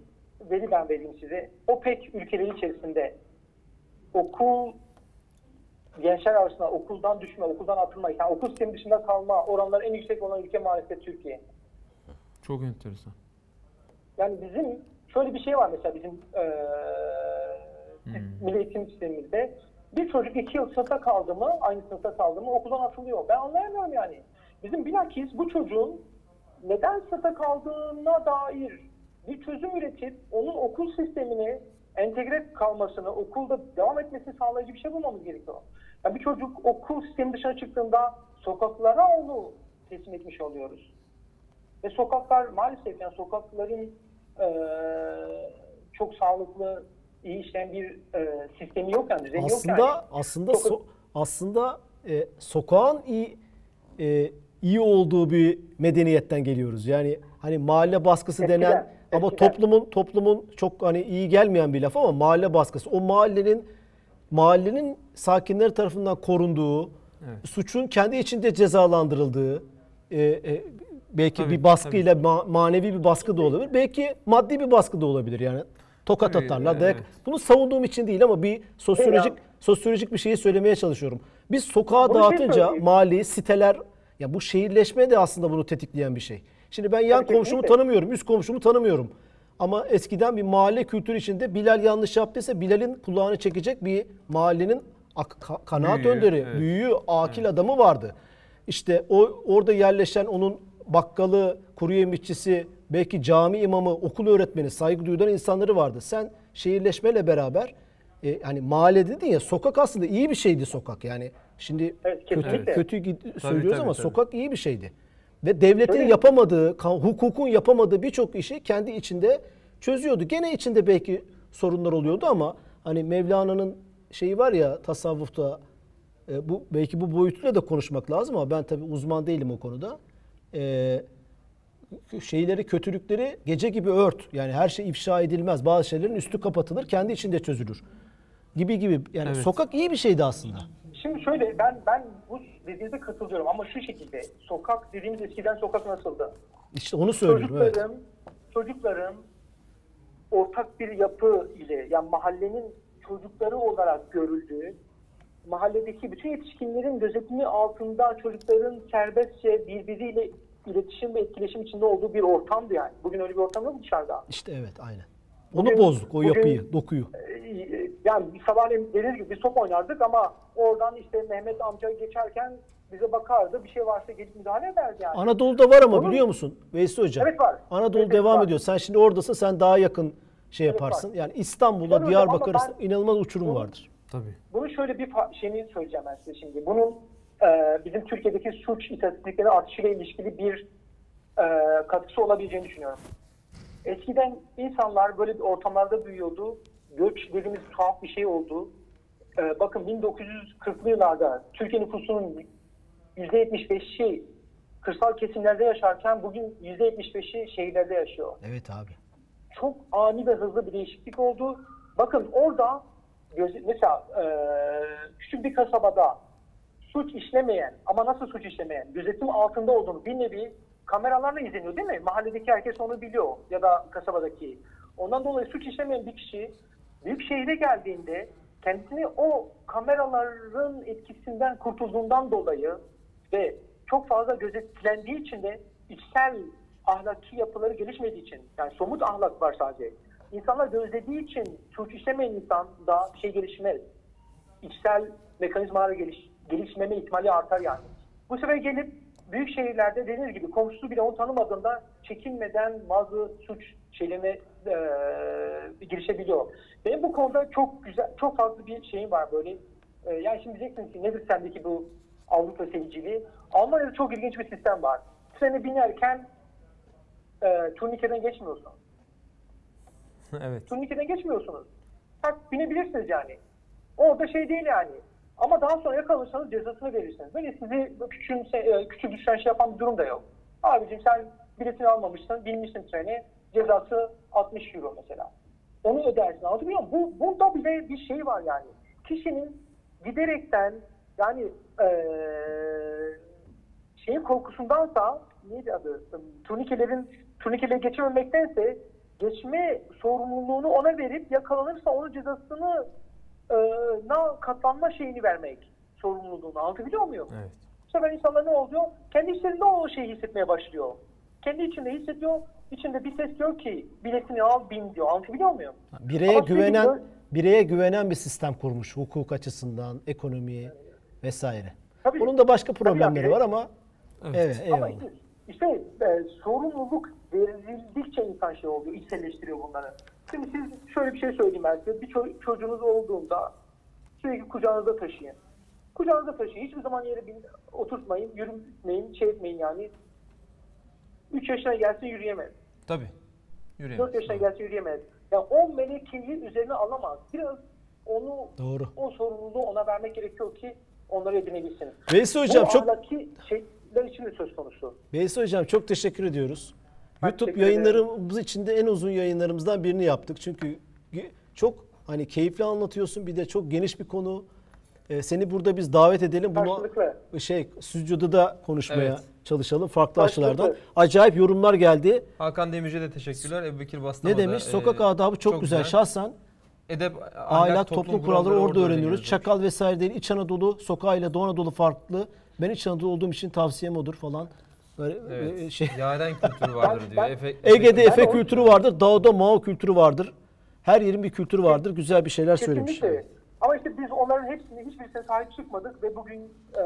veri ben vereyim size. OPEC ülkeleri içerisinde okul gençler arasında okuldan düşme, okuldan atılma, yani okul sistemi dışında kalma oranları en yüksek olan ülke maalesef Türkiye. Çok enteresan. Yani bizim şöyle bir şey var mesela bizim eee milli eğitim sistemimizde. Bir çocuk iki yıl sınıfta kaldı mı, aynı sınıfta kaldı mı okuldan atılıyor. Ben anlayamıyorum yani. Bizim bilakis bu çocuğun neden sınıfta kaldığına dair bir çözüm üretip onun okul sistemine entegre kalmasını, okulda devam etmesini sağlayıcı bir şey bulmamız gerekiyor. Yani bir çocuk okul sistemi dışına çıktığında sokaklara onu teslim etmiş oluyoruz. Ve sokaklar maalesef yani sokakların çok sağlıklı, iyi işleyen bir eee, sistemi yok yani düzeni yok aslında yani. aslında Çok- so- aslında e, sokağın iyi e, iyi olduğu bir medeniyetten geliyoruz. Yani hani mahalle baskısı Eskiden, denen ama eskiden. toplumun toplumun çok hani iyi gelmeyen bir laf ama mahalle baskısı. O mahallenin mahallenin sakinleri tarafından korunduğu, suçun kendi içinde cezalandırıldığı, e, e, belki Tabii, bir baskıyla ma- manevi bir baskı da olabilir. Belki maddi bir baskı da olabilir. Yani tokat Tabii, atarlar. dayak- evet. Bunu savunduğum için değil ama bir sosyolojik sosyolojik bir şeyi söylemeye çalışıyorum. Biz sokağa Bunu şey dağıtınca söyleyeyim. mahalleyi, siteler ya bu şehirleşme de aslında bunu tetikleyen bir şey. Şimdi ben yan Tabii, komşumu kesinlikle. tanımıyorum, üst komşumu tanımıyorum. Ama eskiden bir mahalle kültürü içinde Bilal yanlış yaptıysa Bilal'in kulağını çekecek bir mahallenin kanaat Büyüğü, önderi, evet. büyüğü, akil adamı vardı. İşte o orada yerleşen onun bakkalı, kuru yemişçisi, belki cami imamı, okul öğretmeni, saygı duyulan insanları vardı. Sen şehirleşmeyle beraber e, hani mahalle dedin ya sokak aslında iyi bir şeydi sokak. Yani şimdi Evet, kötü kesinlikle. kötü gid- söylüyoruz tabii, ama tabii. sokak iyi bir şeydi. Ve devletin Öyle. yapamadığı, hukukun yapamadığı birçok işi kendi içinde çözüyordu. Gene içinde belki sorunlar oluyordu ama hani Mevlana'nın şeyi var ya tasavvufta e, bu belki bu boyutuyla da konuşmak lazım ama ben tabii uzman değilim o konuda. E, şeyleri, kötülükleri gece gibi ört. Yani her şey ifşa edilmez. Bazı şeylerin üstü kapatılır, kendi içinde çözülür. Gibi gibi. Yani Evet. sokak iyi bir şeydi aslında. Şimdi şöyle ben ben bu dediğinize katılıyorum ama şu şekilde sokak dediğimiz eskiden sokak nasıldı? İşte onu söylüyorum. Evet. Çocukların çocukların ortak bir yapı ile yani mahallenin çocukları olarak görüldüğü mahalledeki bütün yetişkinlerin gözetimi altında çocukların serbestçe birbiriyle iletişim ve etkileşim içinde olduğu bir ortamdı yani. Bugün öyle bir ortam yok dışarıda. İşte evet aynen. Onu Bugün- bozduk o bugün- yapıyı, dokuyu. Ee, yani sabahleyin dediğiniz gibi biz top oynardık ama oradan işte Mehmet amca geçerken bize bakardı. Bir şey varsa gelip müdahale ederdi yani. Anadolu'da var ama Onun- biliyor musun Veysi Hocam? Evet, var. Anadolu Evet, devam var. ediyor. Sen şimdi oradasın sen daha yakın şey Evet, yaparsın. var. Yani İstanbul'da, Tabii hocam, Diyarbakır ama arasında ben- inanılmaz uçurum Bunu- vardır. Tabii. Bunun şöyle bir şeyini söyleyeceğim ben size şimdi. Bunun e, bizim Türkiye'deki suç istatistikleri artışıyla ilişkili bir e, katkısı olabileceğini düşünüyorum. Eskiden insanlar böyle bir ortamlarda büyüyordu. Göç dediğimiz tuhaf bir şey oldu. E, bakın 1940'lı yıllarda Türkiye nüfusunun %75'i kırsal kesimlerde yaşarken bugün %75'i şehirlerde yaşıyor Evet abi. çok ani ve hızlı bir değişiklik oldu. Bakın orada mesela e, küçük bir kasabada suç işlemeyen ama nasıl suç işlemeyen gözetim altında olduğunu bir nevi kameralarla izleniyor değil mi? Mahalledeki herkes onu biliyor ya da kasabadaki. Ondan dolayı suç işlemeyen bir kişi büyük şehre geldiğinde kendisini o kameraların etkisinden kurtulduğundan dolayı ve çok fazla gözetlendiği için de içsel ahlaki yapıları gelişmediği için yani somut ahlak var sadece. İnsanlar gözlediği için suç işlemeyen insan da bir şey gelişmez. içsel mekanizmalara geliş, gelişmeme ihtimali artar yani. Bu sefer gelip büyük şehirlerde dediğiniz gibi komşusu bile onu tanımadığında çekinmeden bazı suç şeylerine e, girişebiliyor. Benim bu konuda çok güzel, çok fazla bir şeyim var böyle. E, yani şimdi diyeceksiniz ki nedir sendeki bu Avrupa seviciliği? Almanya'da çok ilginç bir sistem var. Trene binerken e, turnikeden geçmiyorsun. evet. Turnikeden geçmiyorsunuz. Hak binebilirsiniz yani. Orada şey değil yani. Ama daha sonra yakalanırsanız cezasını verirsiniz. Böyle sizi küçümse, e, küçük düşen şey yapan bir durum da yok. Abicim sen biletini almamışsın, binmişsin trene, cezası 60 euro mesela. Onu ödersin. Anlatabiliyor muyum? Bu, bunda bile bir şey var yani. Kişinin giderekten yani eee şeyin korkusundansa neydi adı? Turnikelerin turnikeleri geçememektense geçme sorumluluğunu ona verip yakalanırsa onun cezasını e, na katlanma şeyini vermek sorumluluğunu anlatabiliyor muyum? Evet. Bu sefer insanlar ne oluyor? Kendi içlerinde o şeyi hissetmeye başlıyor. Kendi içinde hissediyor. İçinde bir ses diyor ki biletini al bin diyor. Anlatabiliyor muyum? Bireye Ama güvenen bireye güvenen bir sistem kurmuş hukuk açısından, ekonomi vesaire. Tabii. Bunun da başka Tabii problemleri yani. var ama Evet. evet, Ama işte, işte e, sorumluluk verildikçe insan şey oluyor, içselleştiriyor bunları. Şimdi siz şöyle bir şey söyleyeyim ben size. Bir ço- çocuğunuz olduğunda sürekli kucağınızda taşıyın. Kucağınızda taşıyın. Hiçbir zaman yere bin, oturtmayın, yürütmeyin, şey etmeyin yani. 3 yaşına gelsin yürüyemez. Tabii. 4 Yürüyemez. yaşına gelsin yürüyemez. Ya o melekeyi üzerine alamaz. Biraz onu, Doğru. o sorumluluğu ona vermek gerekiyor ki onları edinebilsin. Veysel hocam Bu çok ahlaki şeyler için de söz konusu. Veysel hocam çok teşekkür ediyoruz. YouTube yayınlarımız içinde en uzun yayınlarımızdan birini yaptık. Çünkü çok hani keyifli anlatıyorsun. Bir de çok geniş bir konu. Ee, seni burada biz davet edelim. Bunu Karşılıklı. şey stüdyoda da konuşmaya Evet. çalışalım farklı Karşılıklı. açılardan. Acayip yorumlar geldi. Hakan Demirci'ye de teşekkürler. Ebu Bekir Bastam'a Ne da, demiş? e, Sokak adabı çok, güzel. Şahsen Edep, ahlak, toplum, kuralları orada öğreniyoruz. Çakal vesaire değil. İç Anadolu sokağıyla Doğu Anadolu farklı. Ben İç Anadolu olduğum için tavsiyem odur falan. Böyle e, Evet. şey. Yaren kültürü vardır Ben- diyor. ben- Efe, Ege'de Ben Efe o- kültürü vardır. Dağda Mao kültürü vardır. Her yerin bir kültürü vardır. Güzel bir şeyler söylemiş. Kesinlikle. Ama işte biz onların hepsini hiçbirisine sahip çıkmadık ve bugün e,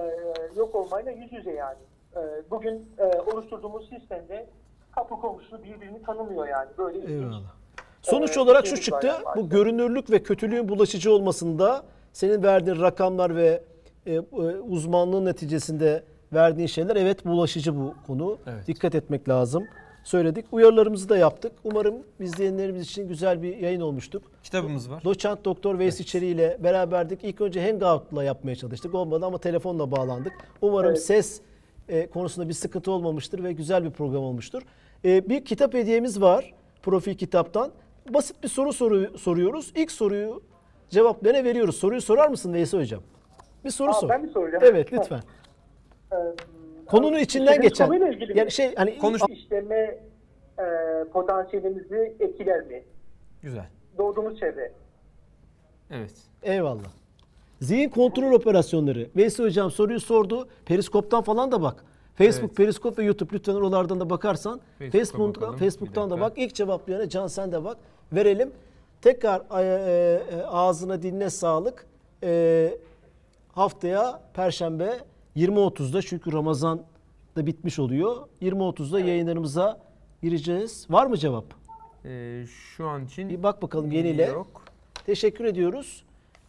yok olmayla yüz yüze yani. E, bugün e, oluşturduğumuz sistemde kapı komşusu birbirini tanımıyor yani. Böyle. Eyvallah. Sonuç Ee, olarak şu var çıktı. Bu görünürlük ve kötülüğün bulaşıcı olmasında senin verdiğin rakamlar ve e, e, uzmanlığın neticesinde verdiğin şeyler evet bulaşıcı bu konu. Evet. Dikkat etmek lazım. Söyledik. Uyarılarımızı da yaptık. Umarım izleyenlerimiz için güzel bir yayın olmuştur. Kitabımız var. Doçent Doktor Veys İçeri ile beraberdik. İlk önce Hangout'la yapmaya çalıştık. Olmadı ama telefonla bağlandık. Umarım Evet. ses e, konusunda bir sıkıntı olmamıştır ve güzel bir program olmuştur. E, bir kitap hediyemiz var profil kitaptan. Basit bir soru soru soruyoruz. İlk soruyu cevaplarına veriyoruz. Soruyu sorar mısın Veysel Hocam? Bir soru Aa, sor. ben mi soracağım? Evet lütfen. E, Konunun içinden geçen. konuyla ilgili? Yani şey hani Konuş- işleme e, potansiyelimizi etkiler mi? Güzel. Doğduğumuz çevre. Evet. Eyvallah. Zihin kontrol operasyonları. Veysel Hocam soruyu sordu. Periskop'tan falan da bak. Facebook, Evet. Periskop ve YouTube lütfen oralardan da bakarsan. Facebook'a Facebook, bakalım. Facebook'tan da bak. İlk cevaplayana Can sen de bak. Verelim. Tekrar e, e, ağzına diline sağlık. E, haftaya Perşembe 20.30'da çünkü Ramazan da bitmiş oluyor. 20.30'da yayınlarımıza gireceğiz. Var mı cevap? Ee, şu an için Bir bak bakalım yenile. Yok. Teşekkür ediyoruz.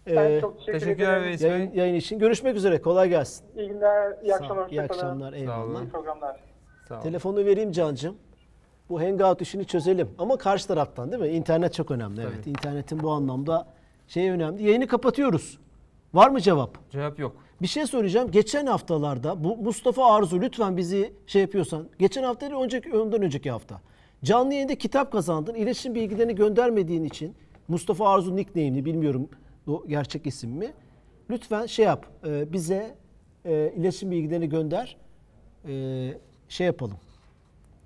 Ben Ee, çok teşekkür Teşekkürler ederim. Yayın, yayın için. Görüşmek üzere. Kolay gelsin. İyi günler, iyi akşamlar. İyi akşamlar. Eyvallah. olun. İyi programlar. Sağ olun. Telefonu vereyim Can'cığım. Bu hangout işini çözelim. Ama karşı taraftan değil mi? İnternet çok önemli. Evet. Tabii. İnternetin bu anlamda şey önemli. Yayını kapatıyoruz. Var mı cevap? Cevap yok. Bir şey söyleyeceğim. Geçen haftalarda bu Mustafa Arzu lütfen bizi şey yapıyorsan. Geçen hafta değil önceki ondan önceki hafta. Canlı yayında kitap kazandın. İletişim bilgilerini göndermediğin için Mustafa Arzu nickname'li bilmiyorum o gerçek isim mi? Lütfen şey yap. e, bize e, iletişim bilgilerini gönder. E, şey yapalım.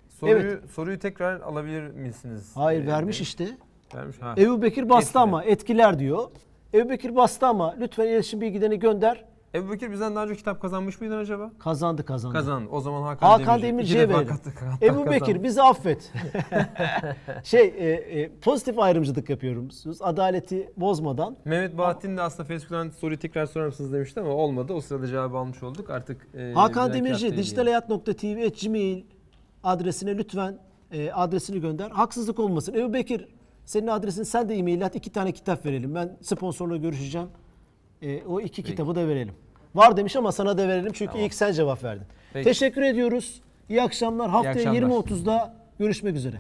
Soruyu soruyu tekrar alabilir misiniz? Hayır Ee, vermiş Bey? işte. Vermiş. Ha. Ebu Bekir bastı Etkiler. ama etkiler diyor. Ebu Bekir bastı ama lütfen iletişim bilgilerini gönder. Ebu Bekir bizden daha önce kitap kazanmış mıydın acaba? Kazandı kazandı. Kazandı. O zaman Hakan, Hakan Demirci. Demirci'ye verelim. Ebu Bekir kazandı. bizi affet. şey e, e, pozitif ayrımcılık yapıyoruz. Adaleti bozmadan. Mehmet Bahattin de aslında Facebook'tan soruyu tekrar sorar mısınız demişti ama olmadı. O sırada cevabı almış olduk. Artık e, Hakan Demirci haftaya dijitalhayat.tv gmail adresine lütfen e, adresini gönder. Haksızlık olmasın. Ebu Bekir senin adresin sen de e-mail at. iki tane kitap verelim. Ben sponsorla görüşeceğim. E, o iki kitabı da verelim. Var demiş ama sana da verelim çünkü ilk sen cevap verdin. Peki. Teşekkür ediyoruz. İyi akşamlar. Haftaya akşamlar. 20.30'da görüşmek üzere.